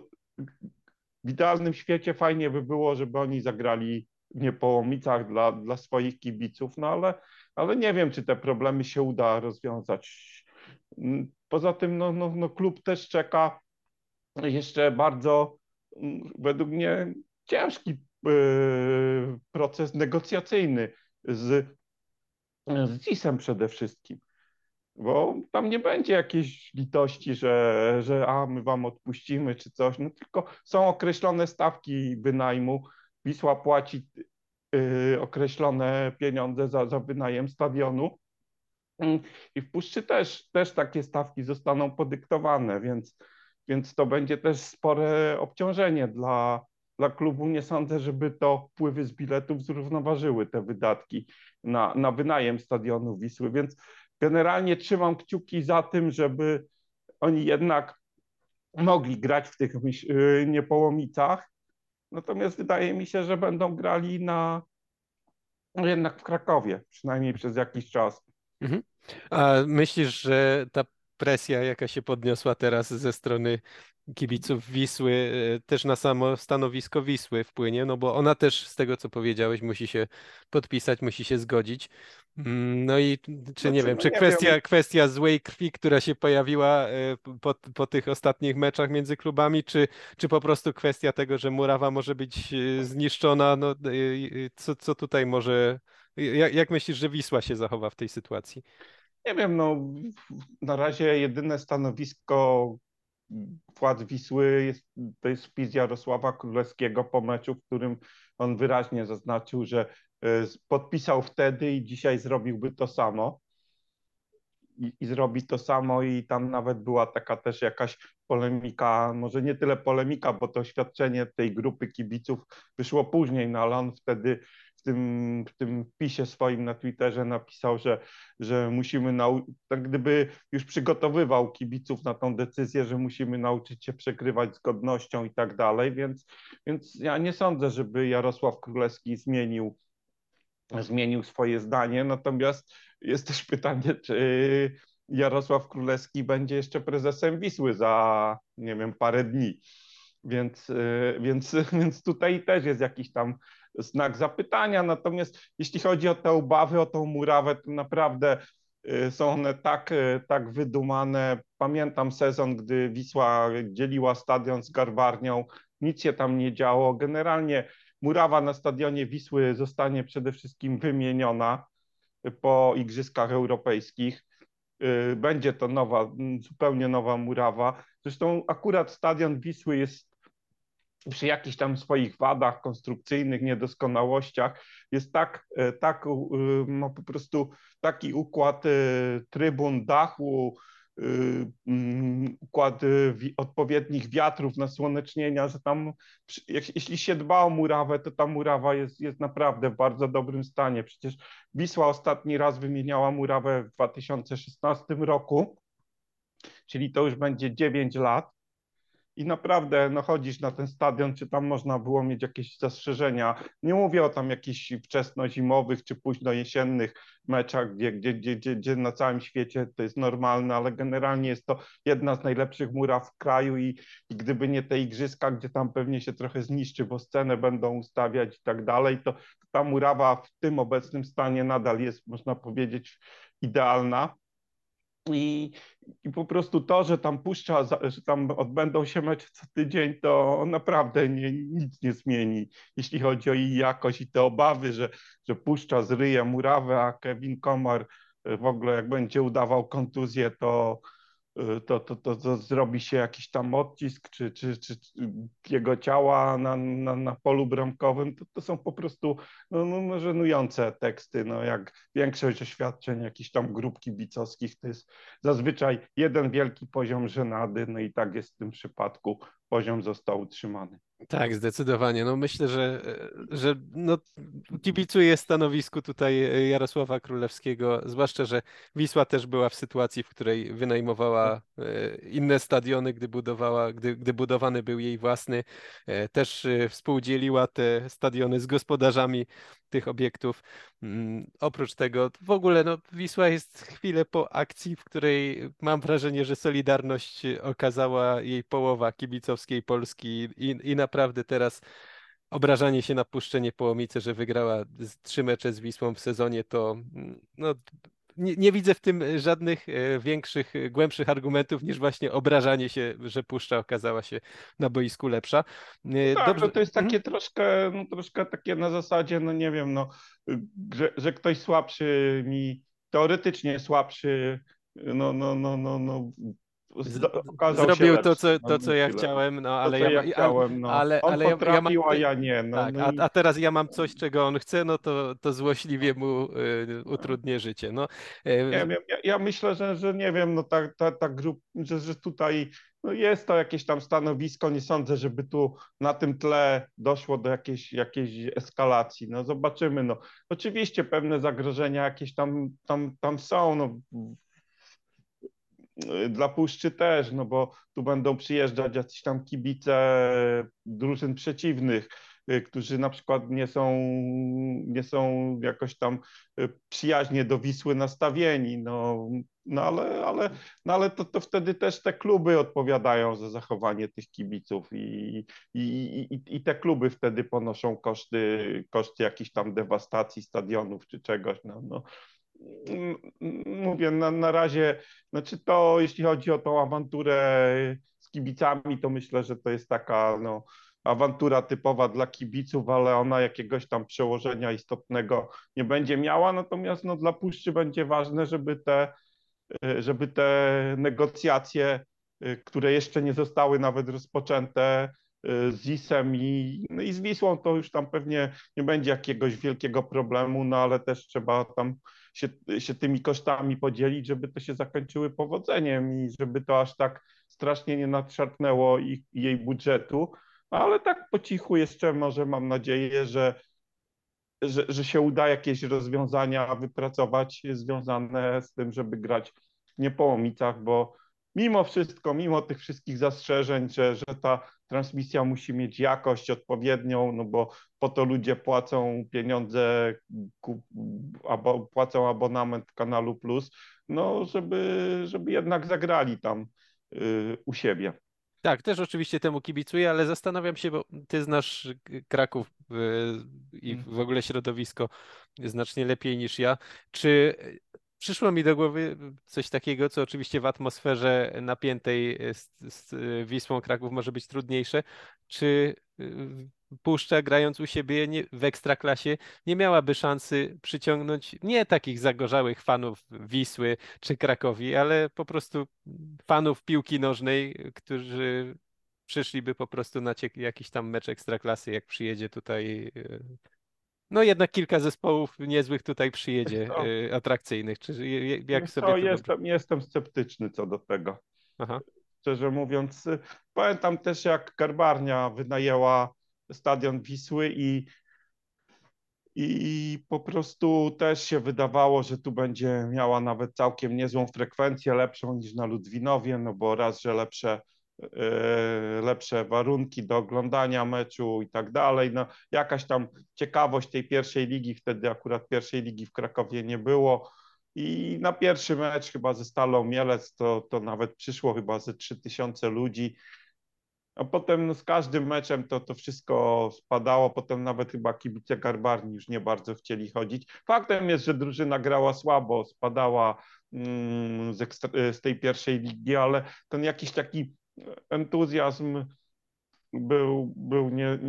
W idealnym świecie fajnie by było, żeby oni zagrali w Niepołomicach dla, dla swoich kibiców, no ale, ale nie wiem, czy te problemy się uda rozwiązać. Poza tym no, no, no, klub też czeka jeszcze bardzo, według mnie, ciężki yy, proces negocjacyjny z, z CIS-em przede wszystkim. Bo tam nie będzie jakiejś litości, że, że a my wam odpuścimy czy coś, no tylko są określone stawki wynajmu. Wisła płaci yy, określone pieniądze za, za wynajem stadionu. Mm, I w Puszczy też, też takie stawki zostaną podyktowane, więc, więc to będzie też spore obciążenie dla, dla klubu. Nie sądzę, żeby to wpływy z biletów zrównoważyły te wydatki na, na wynajem stadionu Wisły, więc generalnie trzymam kciuki za tym, żeby oni jednak mogli grać w tych y, niepołomicach. Natomiast wydaje mi się, że będą grali na jednak w Krakowie, przynajmniej przez jakiś czas. Mhm. A myślisz, że ta presja, jaka się podniosła teraz ze strony kibiców Wisły e, też na samo stanowisko Wisły wpłynie, no bo ona też z tego, co powiedziałeś, musi się podpisać, musi się zgodzić. Mm, no i czy nie znaczy, wiem, no czy nie kwestia, wiem. kwestia złej krwi, która się pojawiła e, po, po tych ostatnich meczach między klubami, czy, czy po prostu kwestia tego, że murawa może być e, zniszczona, no co, co tutaj może, jak, jak myślisz, że Wisła się zachowa w tej sytuacji? Nie wiem, no na razie jedyne stanowisko władz Wisły jest, to jest wpis Jarosława Królewskiego po meczu, w którym on wyraźnie zaznaczył, że e, podpisał wtedy i dzisiaj zrobiłby to samo. I, i, zrobi to samo i tam nawet była taka też jakaś polemika, może nie tyle polemika, bo to oświadczenie tej grupy kibiców wyszło później, no ale on wtedy tym, w tym pisie swoim na Twitterze napisał, że, że musimy, nau- tak gdyby już przygotowywał kibiców na tą decyzję, że musimy nauczyć się przekrywać z godnością i tak dalej, więc, więc ja nie sądzę, żeby Jarosław Królewski zmienił, zmienił swoje zdanie, natomiast jest też pytanie, czy Jarosław Królewski będzie jeszcze prezesem Wisły za, nie wiem, parę dni. Więc, więc, więc tutaj też jest jakiś tam znak zapytania. Natomiast jeśli chodzi o te obawy, o tą murawę, to naprawdę y, są one tak, y, tak wydumane. Pamiętam sezon, gdy Wisła dzieliła stadion z Garbarnią, nic się tam nie działo. Generalnie murawa na stadionie Wisły zostanie przede wszystkim wymieniona po Igrzyskach Europejskich. Y, będzie to nowa, zupełnie nowa murawa. Zresztą akurat stadion Wisły jest przy jakichś tam swoich wadach konstrukcyjnych, niedoskonałościach, jest tak, e, tak ma po prostu taki układ e, trybun, dachu, e, mm, układ odpowiednich wiatrów, nasłonecznienia, że tam, jeśli się dba o murawę, to ta murawa jest, jest naprawdę w bardzo dobrym stanie. Przecież Wisła ostatni raz wymieniała murawę w 2016 roku, czyli to już będzie 9 lat i naprawdę no, chodzisz na ten stadion, czy tam można było mieć jakieś zastrzeżenia. Nie mówię o tam jakichś wczesno-zimowych czy późno-jesiennych meczach, gdzie, gdzie, gdzie, gdzie, gdzie na całym świecie to jest normalne, ale generalnie jest to jedna z najlepszych muraw w kraju i, i gdyby nie te igrzyska, gdzie tam pewnie się trochę zniszczy, bo scenę będą ustawiać i tak dalej, to ta murawa w tym obecnym stanie nadal jest, można powiedzieć, idealna. I, I po prostu to, że tam puszcza, że tam odbędą się mecze co tydzień, to naprawdę nie, nic nie zmieni, jeśli chodzi o jej jakość i te obawy, że, że puszcza zryje murawę, a Kevin Komar w ogóle jak będzie udawał kontuzję, to, to, to, to, to zrobi się jakiś tam odcisk, czy, czy, czy jego ciała na, na, na polu bramkowym, to, to są po prostu no, no, no, żenujące teksty, no, jak większość oświadczeń jakichś tam grup kibicowskich, to jest zazwyczaj jeden wielki poziom żenady, no i tak jest w tym przypadku, poziom został utrzymany. Tak, zdecydowanie. No myślę, że, że no, kibicuję stanowisku tutaj Jarosława Królewskiego, zwłaszcza, że Wisła też była w sytuacji, w której wynajmowała e, inne stadiony, gdy budowała, gdy, gdy budowany był jej własny. E, też e, współdzieliła te stadiony z gospodarzami tych obiektów. Mm, oprócz tego w ogóle no, Wisła jest chwilę po akcji, w której mam wrażenie, że Solidarność okazała jej połowa kibicowskiej Polski i, i naprawdę teraz obrażanie się na puszczenie Połomice, że wygrała trzy mecze z Wisłą w sezonie, to mm, no, nie, nie, widzę w tym żadnych e, większych, głębszych argumentów niż właśnie obrażanie się, że puszcza okazała się na boisku lepsza. E, tak, Dobrze. to jest takie hmm? troszkę, no, troszkę takie na zasadzie, no nie wiem, no, że, że ktoś słabszy mi, teoretycznie słabszy, no, no, no, no, no zrobił to, co, to, co ja chciałem, no ale to, ja, ja chciałem, no. ale, on ale potrafił, ja, mam, a ja nie. No, tak, no a, a, teraz ja mam coś, czego on chce, no to, to złośliwie mu y, utrudnię życie. No. Y, ja, ja, myślę, że, że nie wiem, no ta, ta, ta grupa, że, że tutaj no jest to jakieś tam stanowisko, nie sądzę, żeby tu na tym tle doszło do jakiejś, jakiejś eskalacji. No zobaczymy. No. Oczywiście pewne zagrożenia jakieś tam, tam, tam są. No. Dla Puszczy też, no bo tu będą przyjeżdżać jacyś tam kibice drużyn przeciwnych Y, którzy na przykład nie są, nie są jakoś tam y, przyjaźnie do Wisły nastawieni. No, no ale, ale, no ale to, to wtedy też te kluby odpowiadają za zachowanie tych kibiców i, i, i, i te kluby wtedy ponoszą koszty, koszty jakiejś tam dewastacji stadionów czy czegoś. No, no. Mówię, na, na razie, znaczy to jeśli chodzi o tą awanturę z kibicami, to myślę, że to jest taka no, awantura typowa dla kibiców, ale ona jakiegoś tam przełożenia istotnego nie będzie miała. Natomiast no, dla Puszczy będzie ważne, żeby te, y, żeby te negocjacje, y, które jeszcze nie zostały nawet rozpoczęte z IS-em i, no i z Wisłą, to już tam pewnie nie będzie jakiegoś wielkiego problemu, no ale też trzeba tam się, się tymi kosztami podzielić, żeby to się zakończyły powodzeniem i żeby to aż tak strasznie nie nadszarpnęło ich, jej budżetu. Ale tak po cichu jeszcze może mam nadzieję, że, że, że się uda jakieś rozwiązania wypracować związane z tym, żeby grać nie po omicach, bo mimo wszystko, mimo tych wszystkich zastrzeżeń, że, że ta transmisja musi mieć jakość odpowiednią, no bo po to ludzie płacą pieniądze, abo, płacą abonament kanalu Plus, no żeby, żeby jednak zagrali tam y, u siebie. Tak, też oczywiście temu kibicuję, ale zastanawiam się, bo ty znasz Kraków y, i mm. w ogóle środowisko znacznie lepiej niż ja. Czy przyszło mi do głowy coś takiego, co oczywiście w atmosferze napiętej z, z Wisłą Kraków może być trudniejsze? Czy Puszcza grając u siebie nie, w ekstraklasie nie miałaby szansy przyciągnąć nie takich zagorzałych fanów Wisły czy Krakowi, ale po prostu fanów piłki nożnej, którzy przyszliby po prostu na jakiś tam mecz ekstraklasy, jak przyjedzie tutaj. No jednak kilka zespołów niezłych tutaj przyjedzie, e, atrakcyjnych. Czy jak sobie to jestem, jestem sceptyczny co do tego. Aha. Szczerze mówiąc, pamiętam też jak Garbarnia wynajęła stadion Wisły i, i po prostu też się wydawało, że tu będzie miała nawet całkiem niezłą frekwencję, lepszą niż na Ludwinowie, no bo raz, że lepsze, lepsze warunki do oglądania meczu i tak dalej. No, jakaś tam ciekawość tej pierwszej ligi, wtedy akurat pierwszej ligi w Krakowie nie było. I na pierwszy mecz chyba ze Stalą Mielec to, to nawet przyszło chyba ze 3000 ludzi a potem no, z każdym meczem to, to wszystko spadało, potem nawet chyba kibice Garbarni już nie bardzo chcieli chodzić. Faktem jest, że drużyna grała słabo, spadała mm, z, ekstra, z tej pierwszej ligi, ale ten jakiś taki entuzjazm był, był nie,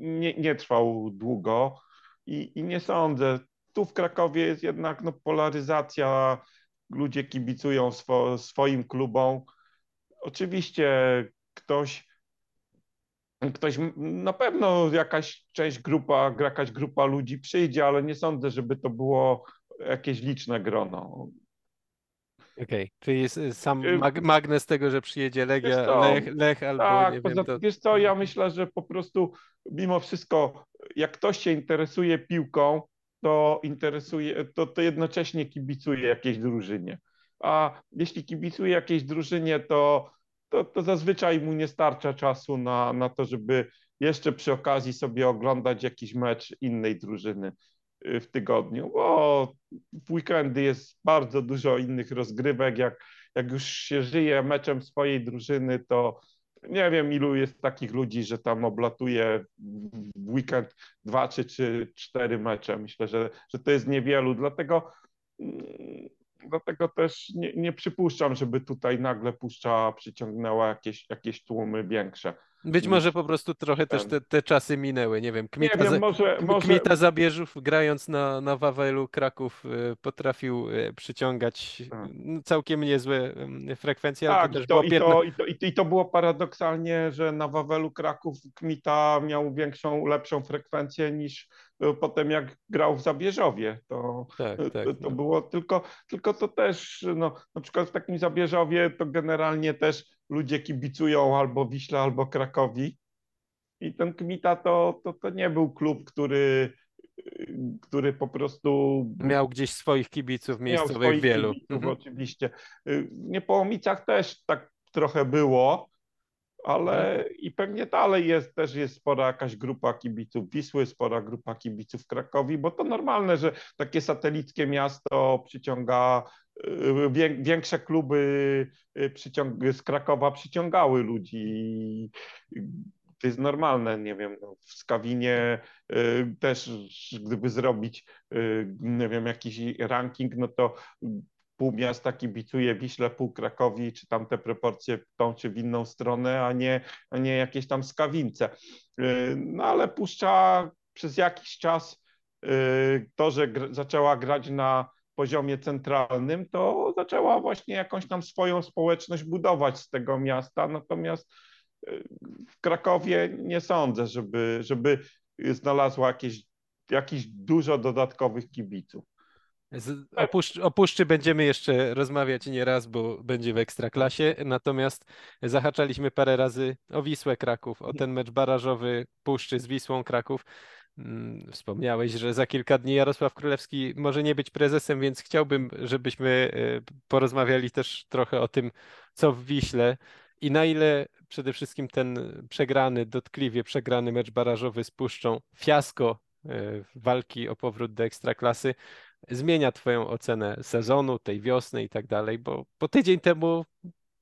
nie, nie trwał długo i, i nie sądzę. Tu w Krakowie jest jednak no, polaryzacja, ludzie kibicują swo, swoim klubom. Oczywiście ktoś ktoś, na pewno jakaś część grupa, jakaś grupa ludzi przyjdzie, ale nie sądzę, żeby to było jakieś liczne grono. Okej, okay. czyli jest y, sam y, mag magnes tego, że przyjedzie Legia, Lech, Lech albo tak, nie poza, wiem. To... Wiesz co, ja myślę, że po prostu mimo wszystko, jak ktoś się interesuje piłką, to interesuje, to, to jednocześnie kibicuje jakiejś drużynie. A jeśli kibicuje jakiejś drużynie, to to, to zazwyczaj mu nie starcza czasu na, na to, żeby jeszcze przy okazji sobie oglądać jakiś mecz innej drużyny w tygodniu, bo w weekendy jest bardzo dużo innych rozgrywek. Jak, jak już się żyje meczem swojej drużyny, to nie wiem, ilu jest takich ludzi, że tam oblatuje w weekend dwa czy, czy cztery mecze. Myślę, że, że to jest niewielu. Dlatego mm, dlatego też nie, nie przypuszczam, żeby tutaj nagle puszcza przyciągnęła jakieś, jakieś tłumy większe. Być może po prostu trochę też te, te czasy minęły, nie wiem. Kmita, nie wiem, może, może... Kmita Zabierzów grając na, na Wawelu Kraków y, potrafił y, przyciągać tak. całkiem niezłe frekwencje. Tak, to i, to, i, to, i, to, i to było paradoksalnie, że na Wawelu Kraków Kmita miał większą, lepszą frekwencję niż y, potem jak grał w Zabierzowie. To, tak, tak, to, było tylko, tylko to też, no, na przykład w takim Zabierzowie to generalnie też ludzie kibicują albo Wiśle, albo Krakowi. I ten Kmita to, to, to nie był klub, który, który po prostu Miał gdzieś swoich kibiców miejscowych swoich wielu. kibiców, Mhm. oczywiście. W Niepołomicach też tak trochę było, ale Mhm. i pewnie dalej jest, też jest spora jakaś grupa kibiców Wisły, spora grupa kibiców Krakowi, bo to normalne, że takie satelickie miasto przyciąga, większe kluby y, przyciąg, z Krakowa przyciągały ludzi. To jest normalne, nie wiem, no, w Skawinie y, też, gdyby zrobić, nie wiem, jakiś ranking, no to pół miasta kibicuje Wiśle, pół Krakowi, czy tam te proporcje w tą czy w inną stronę, a nie, a nie jakieś tam skawince. No ale puszcza przez jakiś czas to, że zaczęła grać na poziomie centralnym, to zaczęła właśnie jakąś tam swoją społeczność budować z tego miasta. Natomiast y, w Krakowie nie sądzę, żeby, żeby znalazła jakieś, jakiś dużo dodatkowych kibiców. Z, o, Puszczy, o Puszczy będziemy jeszcze rozmawiać nie raz, bo będzie w Ekstraklasie, natomiast zahaczaliśmy parę razy o Wisłę Kraków, o ten mecz barażowy Puszczy z Wisłą Kraków. Mm, Wspomniałeś, że za kilka dni Jarosław Królewski może nie być prezesem, więc chciałbym, żebyśmy e, porozmawiali też trochę o tym, co w Wiśle i na ile przede wszystkim ten przegrany, dotkliwie przegrany mecz barażowy z Puszczą, fiasko e, walki o powrót do Ekstraklasy, zmienia Twoją ocenę sezonu, tej wiosny i tak dalej, bo, bo tydzień temu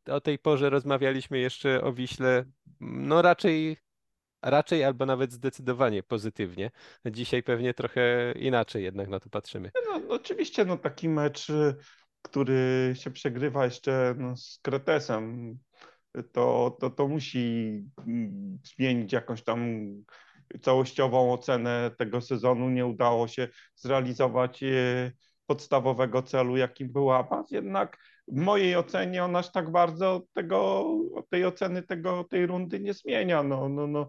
o tej porze rozmawialiśmy jeszcze o Wiśle, no raczej, raczej albo nawet zdecydowanie pozytywnie. Dzisiaj pewnie trochę inaczej jednak na to patrzymy. No, no oczywiście no, taki mecz, y, który się przegrywa jeszcze no, z Kretesem, to, to, to musi mm, zmienić jakąś tam całościową ocenę tego sezonu. Nie udało się zrealizować y, podstawowego celu, jakim był awans. Jednak w mojej ocenie on aż tak bardzo tego, tej oceny tego, tej rundy nie zmienia. No, no, no.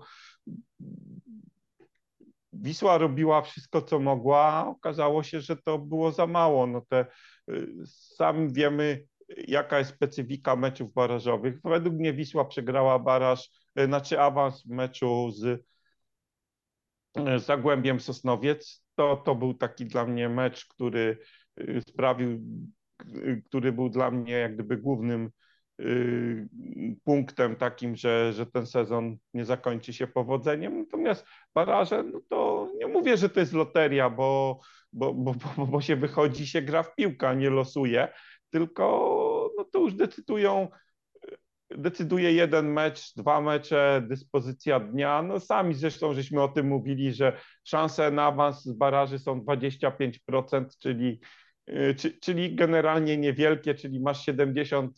Wisła robiła wszystko, co mogła, okazało się, że to było za mało. No te, y, sami wiemy, jaka jest specyfika meczów barażowych. Według mnie Wisła przegrała baraż, y, znaczy awans w meczu z y, Zagłębiem Sosnowiec. To, to był taki dla mnie mecz, który sprawił, który był dla mnie jak gdyby głównym y, punktem takim, że, że ten sezon nie zakończy się powodzeniem. Natomiast baraże, no to nie mówię, że to jest loteria, bo, bo, bo, bo, bo się wychodzi, się gra w piłkę, nie losuje, tylko no to już decydują decyduje jeden mecz, dwa mecze, dyspozycja dnia. No sami zresztą żeśmy o tym mówili, że szanse na awans z baraży są 25%, czyli, czy, czyli generalnie niewielkie, czyli masz 75%,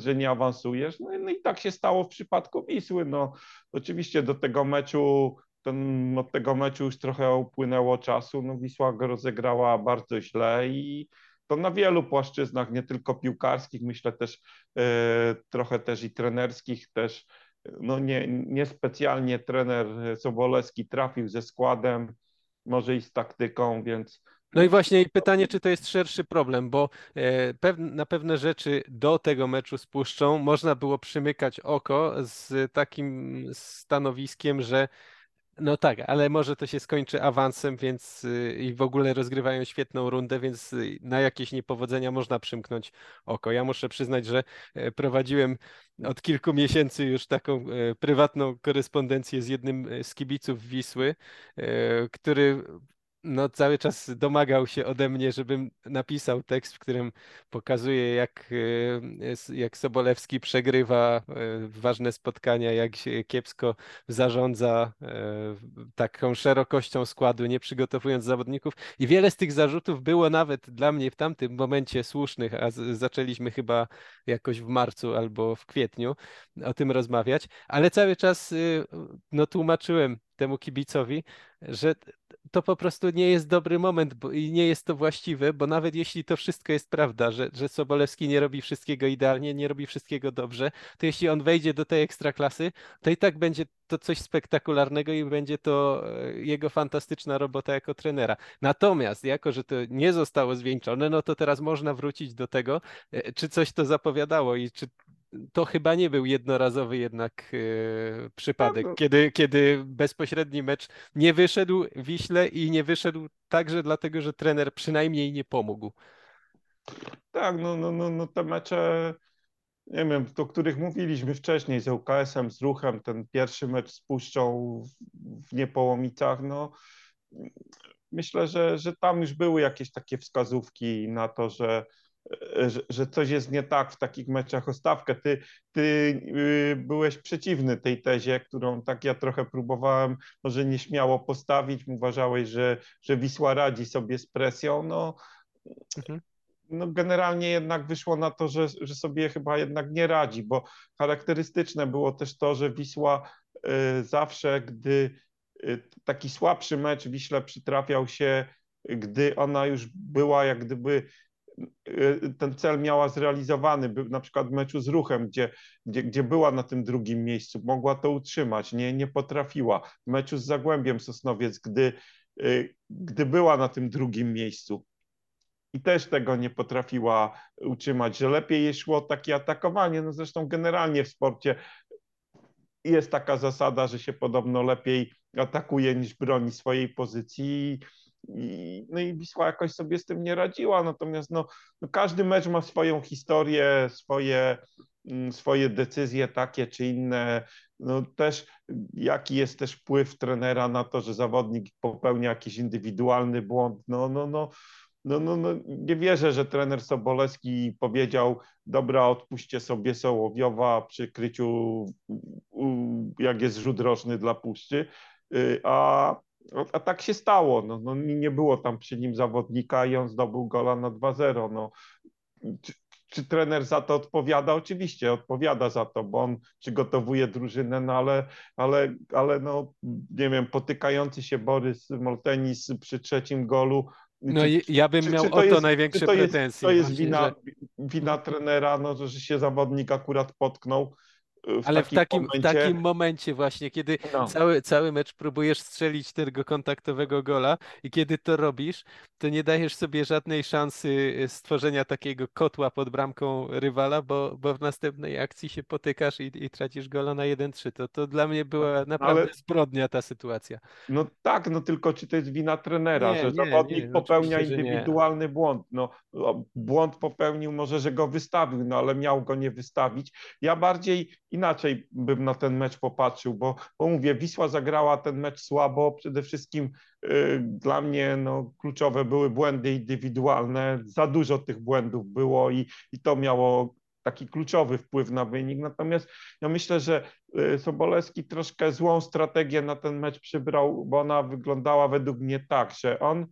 że nie awansujesz. No, no i tak się stało w przypadku Wisły. No oczywiście do tego meczu ten, od tego meczu już trochę upłynęło czasu. No Wisła go rozegrała bardzo źle i to na wielu płaszczyznach, nie tylko piłkarskich, myślę też e, trochę też i trenerskich, też no nie, niespecjalnie trener Sobolewski trafił ze składem, może i z taktyką, więc No i właśnie pytanie, czy to jest szerszy problem, bo e, na pewne rzeczy do tego meczu z Puszczą można było przymykać oko z takim stanowiskiem, że no tak, ale może to się skończy awansem, więc y, i w ogóle rozgrywają świetną rundę, więc y, na jakieś niepowodzenia można przymknąć oko. Ja muszę przyznać, że e, prowadziłem od kilku miesięcy już taką e, prywatną korespondencję z jednym z kibiców Wisły, który no, cały czas domagał się ode mnie, żebym napisał tekst, w którym pokazuje, jak, e, jak Sobolewski przegrywa e, ważne spotkania, jak się kiepsko zarządza e, taką szerokością składu, nie przygotowując zawodników. I wiele z tych zarzutów było nawet dla mnie w tamtym momencie słusznych, a zaczęliśmy chyba jakoś w marcu albo w kwietniu o tym rozmawiać, ale cały czas no, tłumaczyłem temu kibicowi, że to po prostu nie jest dobry moment i nie jest to właściwe, bo nawet jeśli to wszystko jest prawda, że, że Sobolewski nie robi wszystkiego idealnie, nie robi wszystkiego dobrze, to jeśli on wejdzie do tej ekstraklasy, to i tak będzie to coś spektakularnego i będzie to e, jego fantastyczna robota jako trenera. Natomiast jako, że to nie zostało zwieńczone, no to teraz można wrócić do tego, e, czy coś to zapowiadało i czy to chyba nie był jednorazowy jednak przypadek, No, no. kiedy, kiedy bezpośredni mecz nie wyszedł Wiśle i nie wyszedł także dlatego, że trener przynajmniej nie pomógł. Tak, no, no, no, no te mecze, nie wiem, o których mówiliśmy wcześniej z ŁKS-em, z Ruchem, ten pierwszy mecz z Puszczą w, w Niepołomicach, no myślę, że, że tam już były jakieś takie wskazówki na to, że, że, że coś jest nie tak w takich meczach o stawkę. Ty, ty yy, byłeś przeciwny tej tezie, którą tak ja trochę próbowałem może nieśmiało postawić. Uważałeś, że, że Wisła radzi sobie z presją. No, Mhm. no generalnie jednak wyszło na to, że, że sobie chyba jednak nie radzi, bo charakterystyczne było też to, że Wisła y, zawsze, gdy y, taki słabszy mecz Wiśle przytrafiał się, gdy ona już była jak gdyby y, ten cel miała zrealizowany, na przykład w meczu z Ruchem, gdzie, gdzie, gdzie była na tym drugim miejscu, mogła to utrzymać, nie, nie potrafiła. W meczu z Zagłębiem Sosnowiec, gdy, y, gdy była na tym drugim miejscu, i też tego nie potrafiła utrzymać, że lepiej jej szło takie atakowanie. No zresztą generalnie w sporcie jest taka zasada, że się podobno lepiej atakuje niż broni swojej pozycji. I, no i Wisła jakoś sobie z tym nie radziła. Natomiast no, no każdy mecz ma swoją historię, swoje, mm, swoje decyzje takie czy inne. No też jaki jest też wpływ trenera na to, że zawodnik popełnia jakiś indywidualny błąd. No, no, no, no, no, no, nie wierzę, że trener Sobolewski powiedział, dobra, odpuśćcie sobie Sołowiowa przy kryciu, jak jest rzut roczny dla Puszczy, y, a, a tak się stało. No, no, nie było tam przy nim zawodnika i on zdobył gola na 2-0. No. Czy, czy trener za to odpowiada? Oczywiście odpowiada za to, bo on przygotowuje drużynę, no ale, ale, ale no, nie wiem, potykający się Borys Moltenis przy trzecim golu No czy- ja bym czy- miał czy o to jest- największe to jest, pretensje. To jest wina, że- wina trenera, no, że się zawodnik akurat potknął w Ale w takim takim, w momencie. takim momencie właśnie, kiedy No. cały, cały mecz próbujesz strzelić tego kontaktowego gola i kiedy to robisz, to nie dajesz sobie żadnej szansy y, stworzenia takiego kotła pod bramką rywala, bo, bo w następnej akcji się potykasz i, i tracisz gola na 1-3. To, to dla mnie była naprawdę ale- zbrodnia ta sytuacja. No tak, no tylko czy to jest wina trenera, Nie, że nie, zawodnik nie, popełnia indywidualny błąd. No, błąd popełnił może, że go wystawił, no ale miał go nie wystawić. Ja bardziej inaczej bym na ten mecz popatrzył, bo, bo mówię, Wisła zagrała ten mecz słabo. Przede wszystkim y, dla mnie no, kluczowe były błędy indywidualne. Za dużo tych błędów było i, i to miało taki kluczowy wpływ na wynik. Natomiast ja myślę, że y, Sobolewski troszkę złą strategię na ten mecz przybrał, bo ona wyglądała według mnie tak, że on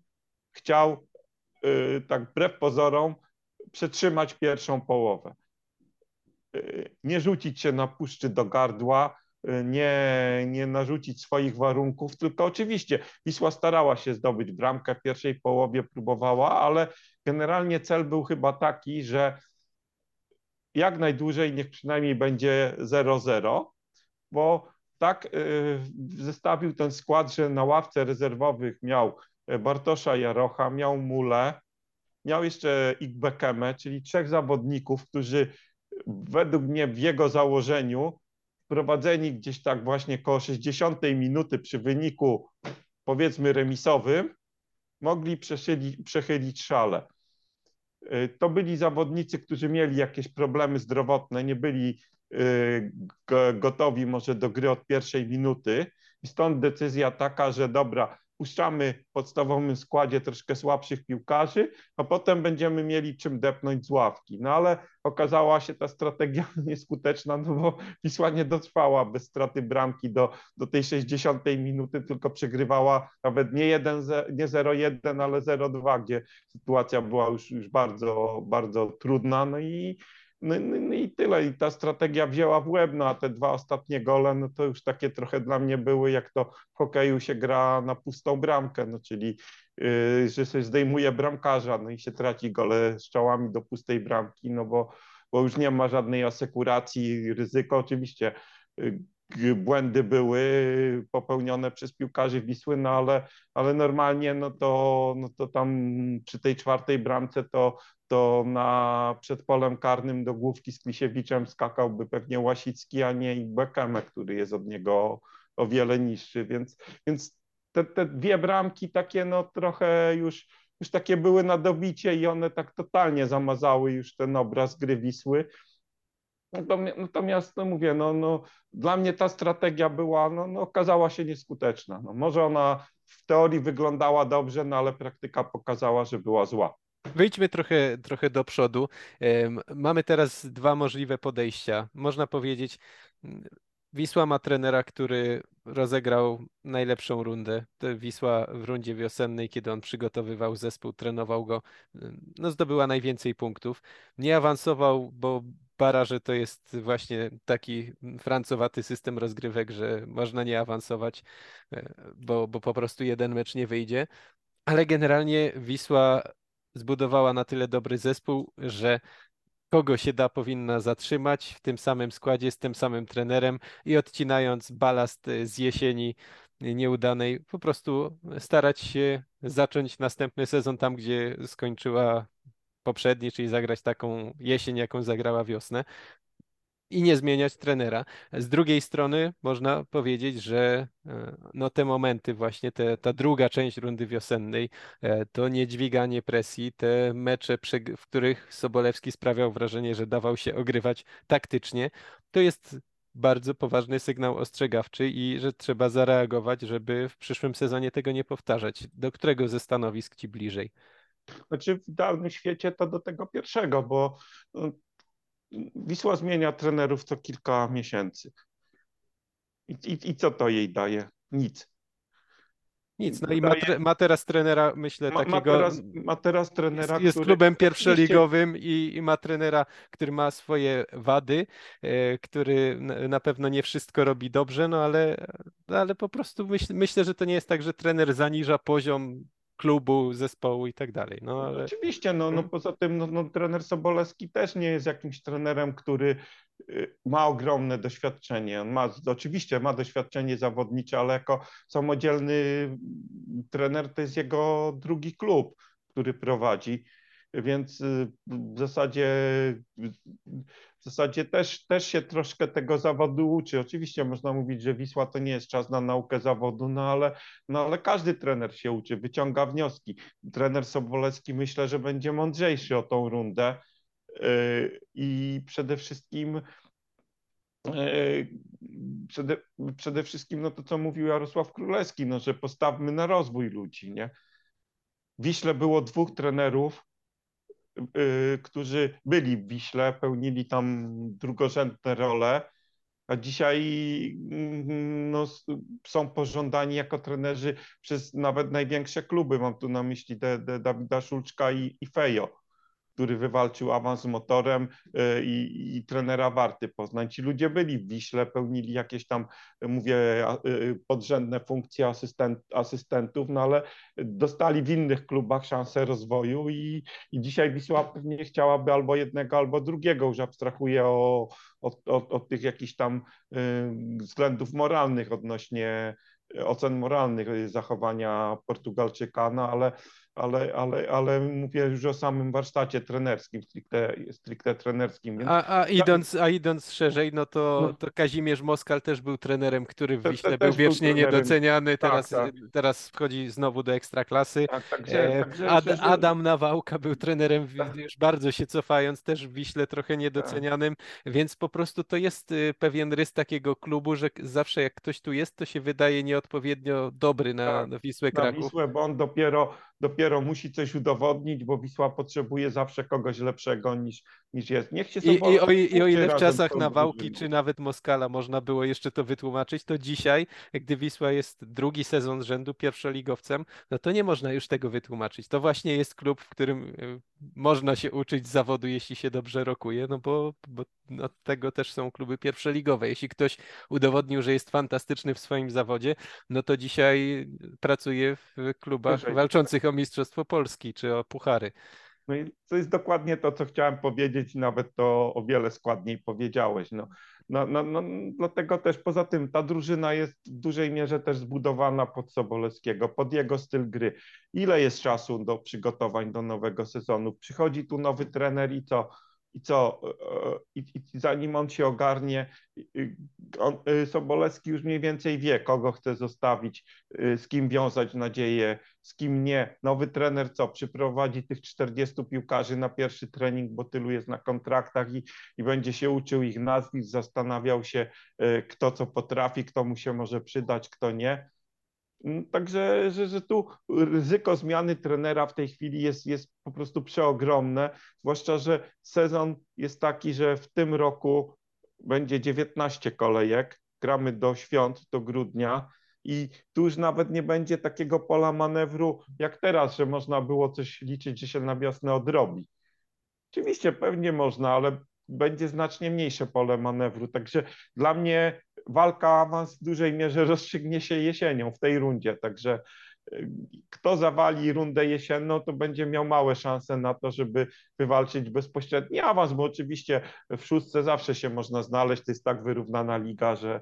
chciał y, tak wbrew pozorom przetrzymać pierwszą połowę. Y, Nie rzucić się na puszczy do gardła, y, nie, nie narzucić swoich warunków, tylko oczywiście Wisła starała się zdobyć bramkę w pierwszej połowie, próbowała, ale generalnie cel był chyba taki, że jak najdłużej niech przynajmniej będzie 0-0, bo tak y, zestawił ten skład, że na ławce rezerwowych miał Bartosza Jarocha, miał Mule, miał jeszcze Igbekemę, czyli trzech zawodników, którzy według mnie w jego założeniu wprowadzeni gdzieś tak właśnie koło 60 minuty przy wyniku powiedzmy remisowym, mogli przechylić, przechylić szale. Y, To byli zawodnicy, którzy mieli jakieś problemy zdrowotne, nie byli y, go- gotowi może do gry od pierwszej minuty. I stąd decyzja taka, że dobra, puszczamy w podstawowym składzie troszkę słabszych piłkarzy, a potem będziemy mieli czym depnąć z ławki. No ale okazała się ta strategia nieskuteczna, no bo Wisła nie dotrwała bez straty bramki do, do tej 60 minuty, tylko przegrywała nawet nie 1, nie 0-1, ale 0-2, gdzie sytuacja była już, już bardzo, bardzo trudna. No i, no, no, no i tyle. I ta strategia wzięła w łeb, no a te dwa ostatnie gole, no to już takie trochę dla mnie były, jak to w hokeju się gra na pustą bramkę, no czyli yy, że się zdejmuje bramkarza, no i się traci gole strzałami do pustej bramki, no bo, bo już nie ma żadnej asekuracji, ryzyko oczywiście. yy, błędy były popełnione przez piłkarzy Wisły, no ale, ale normalnie no to, no to tam przy tej czwartej bramce to, to na przed polem karnym do główki z Klisiewiczem skakałby pewnie Łasicki, a nie Bekeme, który jest od niego o wiele niższy, więc, więc te, te dwie bramki takie no trochę już, już takie były na dobicie i one tak totalnie zamazały już ten obraz gry Wisły. Natomiast, no mówię, no, no, dla mnie ta strategia była, no, no, okazała się nieskuteczna. No, może ona w teorii wyglądała dobrze, no ale praktyka pokazała, że była zła. Wyjdźmy trochę, trochę do przodu. Mamy teraz dwa możliwe podejścia. Można powiedzieć, Wisła ma trenera, który rozegrał najlepszą rundę. Wisła w rundzie wiosennej, kiedy on przygotowywał zespół, trenował go, no zdobyła najwięcej punktów. Nie awansował, bo baraże to jest właśnie taki francowaty system rozgrywek, że można nie awansować, e, bo, bo po prostu jeden mecz nie wyjdzie. Ale generalnie Wisła zbudowała na tyle dobry zespół, że kogo się da, powinna zatrzymać w tym samym składzie, z tym samym trenerem i odcinając balast e, z jesieni nieudanej, po prostu starać się zacząć następny sezon tam, gdzie skończyła poprzedni, czyli zagrać taką jesień, jaką zagrała wiosnę i nie zmieniać trenera. Z drugiej strony można powiedzieć, że e, no, te momenty, właśnie te, ta druga część rundy wiosennej, e, to niedźwiganie presji, te mecze, w których Sobolewski sprawiał wrażenie, że dawał się ogrywać taktycznie, to jest bardzo poważny sygnał ostrzegawczy i że trzeba zareagować, żeby w przyszłym sezonie tego nie powtarzać. Do którego ze stanowisk ci bliżej? Znaczy w idealnym świecie to do tego pierwszego, bo no, Wisła zmienia trenerów co kilka miesięcy. I, i, i co to jej daje? Nic. Nic, no i ma, ma, teraz trenera, myślę, ma, takiego. Ma teraz, ma teraz trenera. Jest, jest klubem pierwszoligowym i, i, ma trenera, który ma swoje wady, e, który na pewno nie wszystko robi dobrze, no ale, ale po prostu myśl, myślę, że to nie jest tak, że trener zaniża poziom klubu, zespołu i tak dalej. No, ale... Oczywiście, no, no poza tym no, no, trener Sobolewski też nie jest jakimś trenerem, który y, ma ogromne doświadczenie. On ma, oczywiście ma doświadczenie zawodnicze, ale jako samodzielny trener to jest jego drugi klub, który prowadzi. Więc y, w zasadzie, w zasadzie też, też się troszkę tego zawodu uczy. Oczywiście można mówić, że Wisła to nie jest czas na naukę zawodu, no ale, no ale każdy trener się uczy, wyciąga wnioski. Trener Sobolewski myślę, że będzie mądrzejszy o tą rundę y, i przede wszystkim y, Przede, przede wszystkim no to, co mówił Jarosław Królewski, no, że postawmy na rozwój ludzi. Nie? Wiśle było dwóch trenerów, którzy byli w Wiśle, pełnili tam drugorzędne role, a dzisiaj mm, no, są pożądani jako trenerzy przez nawet największe kluby. Mam tu na myśli de, de Dawida Szulczka i, i Fejo który wywalczył awans motorem e, i, i trenera Warty Poznań. Ci ludzie byli w Wiśle, pełnili jakieś tam, mówię, e, podrzędne funkcje asystent, asystentów, no ale dostali w innych klubach szansę rozwoju i, i dzisiaj Wisła pewnie chciałaby albo jednego, albo drugiego, już abstrahuję o, od, tych jakichś tam e, względów moralnych odnośnie ocen moralnych zachowania Portugalczyka, no ale ale, ale, ale mówię już o samym warsztacie trenerskim, stricte, stricte trenerskim. Więc... A, a, idąc, a idąc szerzej, no to, no. to Kazimierz Moskal też był trenerem, który w Wiśle był wiecznie był niedoceniany, tak, teraz, tak, tak. teraz wchodzi znowu do ekstraklasy. Tak, także, także, Ad, Adam Nawałka był trenerem, tak. już bardzo się cofając, też w Wiśle trochę niedocenianym, więc po prostu to jest y, pewien rys takiego klubu, że zawsze jak ktoś tu jest, to się wydaje nieodpowiednio dobry na, tak, na Wisłę Kraków. Na Wisłę, bo on dopiero dopiero musi coś udowodnić, bo Wisła potrzebuje zawsze kogoś lepszego niż, niż jest. Niech się I, i, o, I o ile w czasach Nawałki czy nawet Moskala można było jeszcze to wytłumaczyć, to dzisiaj, gdy Wisła jest drugi sezon z rzędu pierwszoligowcem, no to nie można już tego wytłumaczyć. To właśnie jest klub, w którym y, można się uczyć zawodu, jeśli się dobrze rokuje, no bo, bo od tego też są kluby pierwszoligowe. Jeśli ktoś udowodnił, że jest fantastyczny w swoim zawodzie, no to dzisiaj pracuje w klubach walczących o Mistrzostwo Polski czy o Puchary. No i to jest dokładnie to, co chciałem powiedzieć, nawet to o wiele składniej powiedziałeś. No, No, no, no, dlatego też poza tym ta drużyna jest w dużej mierze też zbudowana pod Sobolewskiego, pod jego styl gry. Ile jest czasu do przygotowań do nowego sezonu? Przychodzi tu nowy trener i co? I co, e, i, i zanim on się ogarnie, on, y, Sobolewski już mniej więcej wie, kogo chce zostawić, z kim wiązać nadzieję, z kim nie. Nowy trener co, przyprowadzi tych 40 piłkarzy na pierwszy trening, bo tylu jest na kontraktach i, i będzie się uczył ich nazwisk, zastanawiał się, kto co potrafi, kto mu się może przydać, kto nie. Mm, także, że, że tu ryzyko zmiany trenera w tej chwili jest, jest po prostu przeogromne, zwłaszcza, że sezon jest taki, że w tym roku będzie 19 kolejek, gramy do świąt, do grudnia i tu już nawet nie będzie takiego pola manewru jak teraz, że można było coś liczyć, że się na wiosnę odrobi. Oczywiście pewnie można, ale będzie znacznie mniejsze pole manewru. Także dla mnie walka awans w dużej mierze rozstrzygnie się jesienią w tej rundzie. Także kto zawali rundę jesienną, to będzie miał małe szanse na to, żeby wywalczyć bezpośredni awans, bo oczywiście w szóstce zawsze się można znaleźć, to jest tak wyrównana liga, że,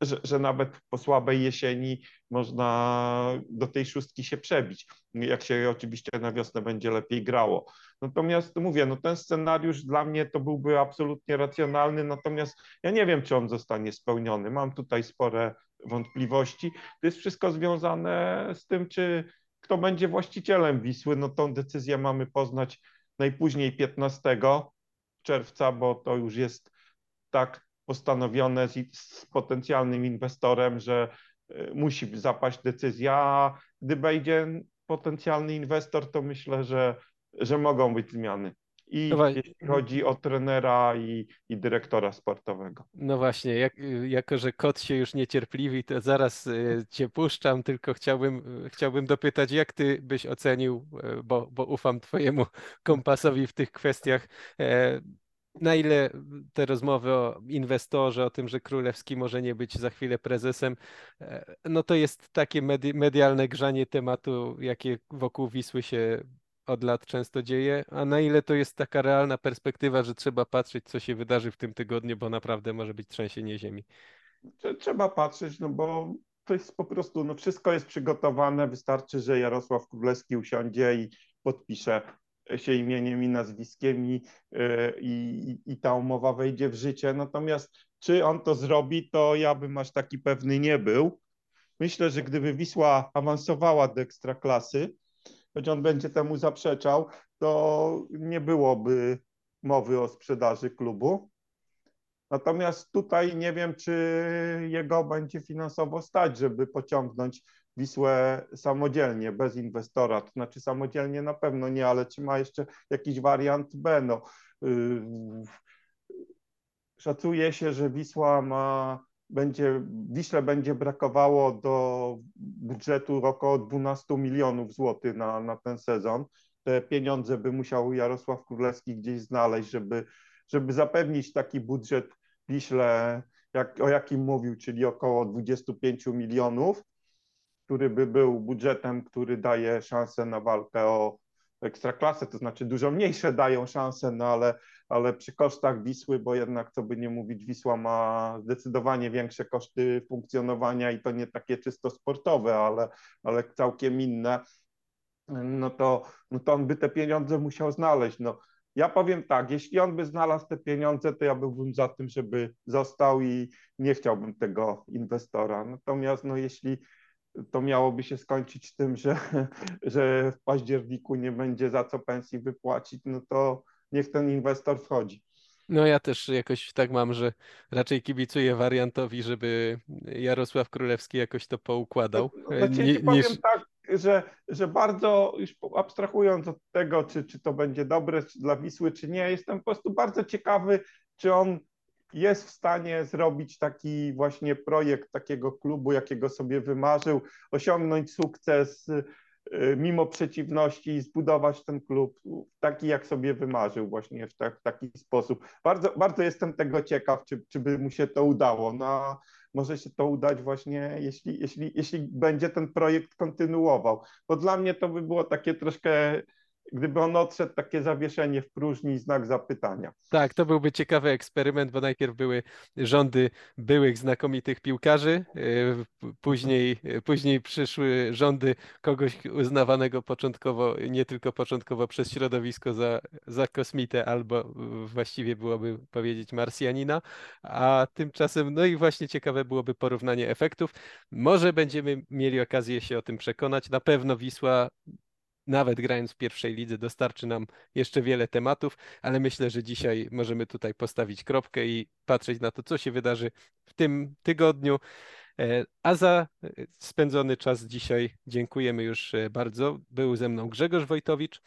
że, że nawet po słabej jesieni można do tej szóstki się przebić, jak się oczywiście na wiosnę będzie lepiej grało. Natomiast mówię, no ten scenariusz dla mnie to byłby absolutnie racjonalny, natomiast ja nie wiem, czy on zostanie spełniony. Mam tutaj spore wątpliwości. To jest wszystko związane z tym, czy kto będzie właścicielem Wisły. No tą decyzję mamy poznać najpóźniej 15 czerwca, bo to już jest tak postanowione z, z potencjalnym inwestorem, że y, musi zapaść decyzja. Gdy wejdzie potencjalny inwestor, to myślę, że że mogą być zmiany. I no jeśli chodzi o trenera i, i dyrektora sportowego. No właśnie, jak, jako że kot się już niecierpliwi, to zaraz e, cię puszczam, tylko chciałbym, chciałbym dopytać, jak ty byś ocenił, e, bo, bo ufam twojemu kompasowi w tych kwestiach, e, na ile te rozmowy o inwestorze, o tym, że Królewski może nie być za chwilę prezesem, no to jest takie medialne grzanie tematu, jakie wokół Wisły się od lat często dzieje, a na ile to jest taka realna perspektywa, że trzeba patrzeć, co się wydarzy w tym tygodniu, bo naprawdę może być trzęsienie ziemi. Trzeba patrzeć, no bo to jest po prostu, no wszystko jest przygotowane, wystarczy, że Jarosław Królewski usiądzie i podpisze się imieniem i nazwiskiem i, e, i, i ta umowa wejdzie w życie. Natomiast czy on to zrobi, to ja bym aż taki pewny nie był. Myślę, że gdyby Wisła awansowała do ekstraklasy, choć on będzie temu zaprzeczał, to nie byłoby mowy o sprzedaży klubu. Natomiast tutaj nie wiem, czy jego będzie finansowo stać, żeby pociągnąć Wisłę samodzielnie, bez inwestora. To znaczy samodzielnie na pewno nie, ale czy ma jeszcze jakiś wariant B? No, yy, szacuje się, że Wisła ma będzie, Wiśle będzie brakowało do budżetu około 12 milionów złotych na, na ten sezon. Te pieniądze by musiał Jarosław Królewski gdzieś znaleźć, żeby, żeby zapewnić taki budżet Wiśle, jak, o jakim mówił, czyli około 25 milionów, który by był budżetem, który daje szansę na walkę o ekstraklasę, to znaczy dużo mniejsze dają szanse, no ale, ale przy kosztach Wisły, bo jednak co by nie mówić, Wisła ma zdecydowanie większe koszty funkcjonowania i to nie takie czysto sportowe, ale, ale całkiem inne, no to, no to on by te pieniądze musiał znaleźć. No, ja powiem tak, jeśli on by znalazł te pieniądze, to ja byłbym za tym, żeby został i nie chciałbym tego inwestora. Natomiast no, jeśli to miałoby się skończyć tym, że, że w październiku nie będzie za co pensji wypłacić, no to niech ten inwestor wchodzi. No ja też jakoś tak mam, że raczej kibicuję wariantowi, żeby Jarosław Królewski jakoś to poukładał. No, no, niż... powiem tak, że, że bardzo, już abstrahując od tego, czy, czy to będzie dobre dla Wisły, czy nie, jestem po prostu bardzo ciekawy, czy on jest w stanie zrobić taki właśnie projekt takiego klubu, jakiego sobie wymarzył, osiągnąć sukces y, mimo przeciwności i zbudować ten klub taki, jak sobie wymarzył właśnie w, tak, w taki sposób. Bardzo, bardzo jestem tego ciekaw, czy, czy by mu się to udało. No, może się to udać właśnie, jeśli, jeśli, jeśli będzie ten projekt kontynuował, bo dla mnie to by było takie troszkę gdyby on odszedł, takie zawieszenie w próżni, znak zapytania. Tak, to byłby ciekawy eksperyment, bo najpierw były rządy byłych znakomitych piłkarzy, y, później, później przyszły rządy kogoś uznawanego początkowo, nie tylko początkowo przez środowisko za, za kosmitę, albo właściwie byłoby powiedzieć Marsjanina, a tymczasem, no i właśnie ciekawe byłoby porównanie efektów. Może będziemy mieli okazję się o tym przekonać. Na pewno Wisła nawet grając w pierwszej lidze, dostarczy nam jeszcze wiele tematów, ale myślę, że dzisiaj możemy tutaj postawić kropkę i patrzeć na to, co się wydarzy w tym tygodniu. E, a za e, spędzony czas dzisiaj dziękujemy już e, bardzo. Był ze mną Grzegorz Wojtowicz.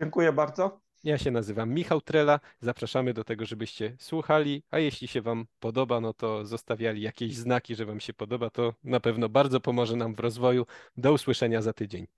Dziękuję bardzo. Ja się nazywam Michał Trela. Zapraszamy do tego, żebyście słuchali, a jeśli się Wam podoba, no to zostawiali jakieś znaki, że Wam się podoba. To na pewno bardzo pomoże nam w rozwoju. Do usłyszenia za tydzień.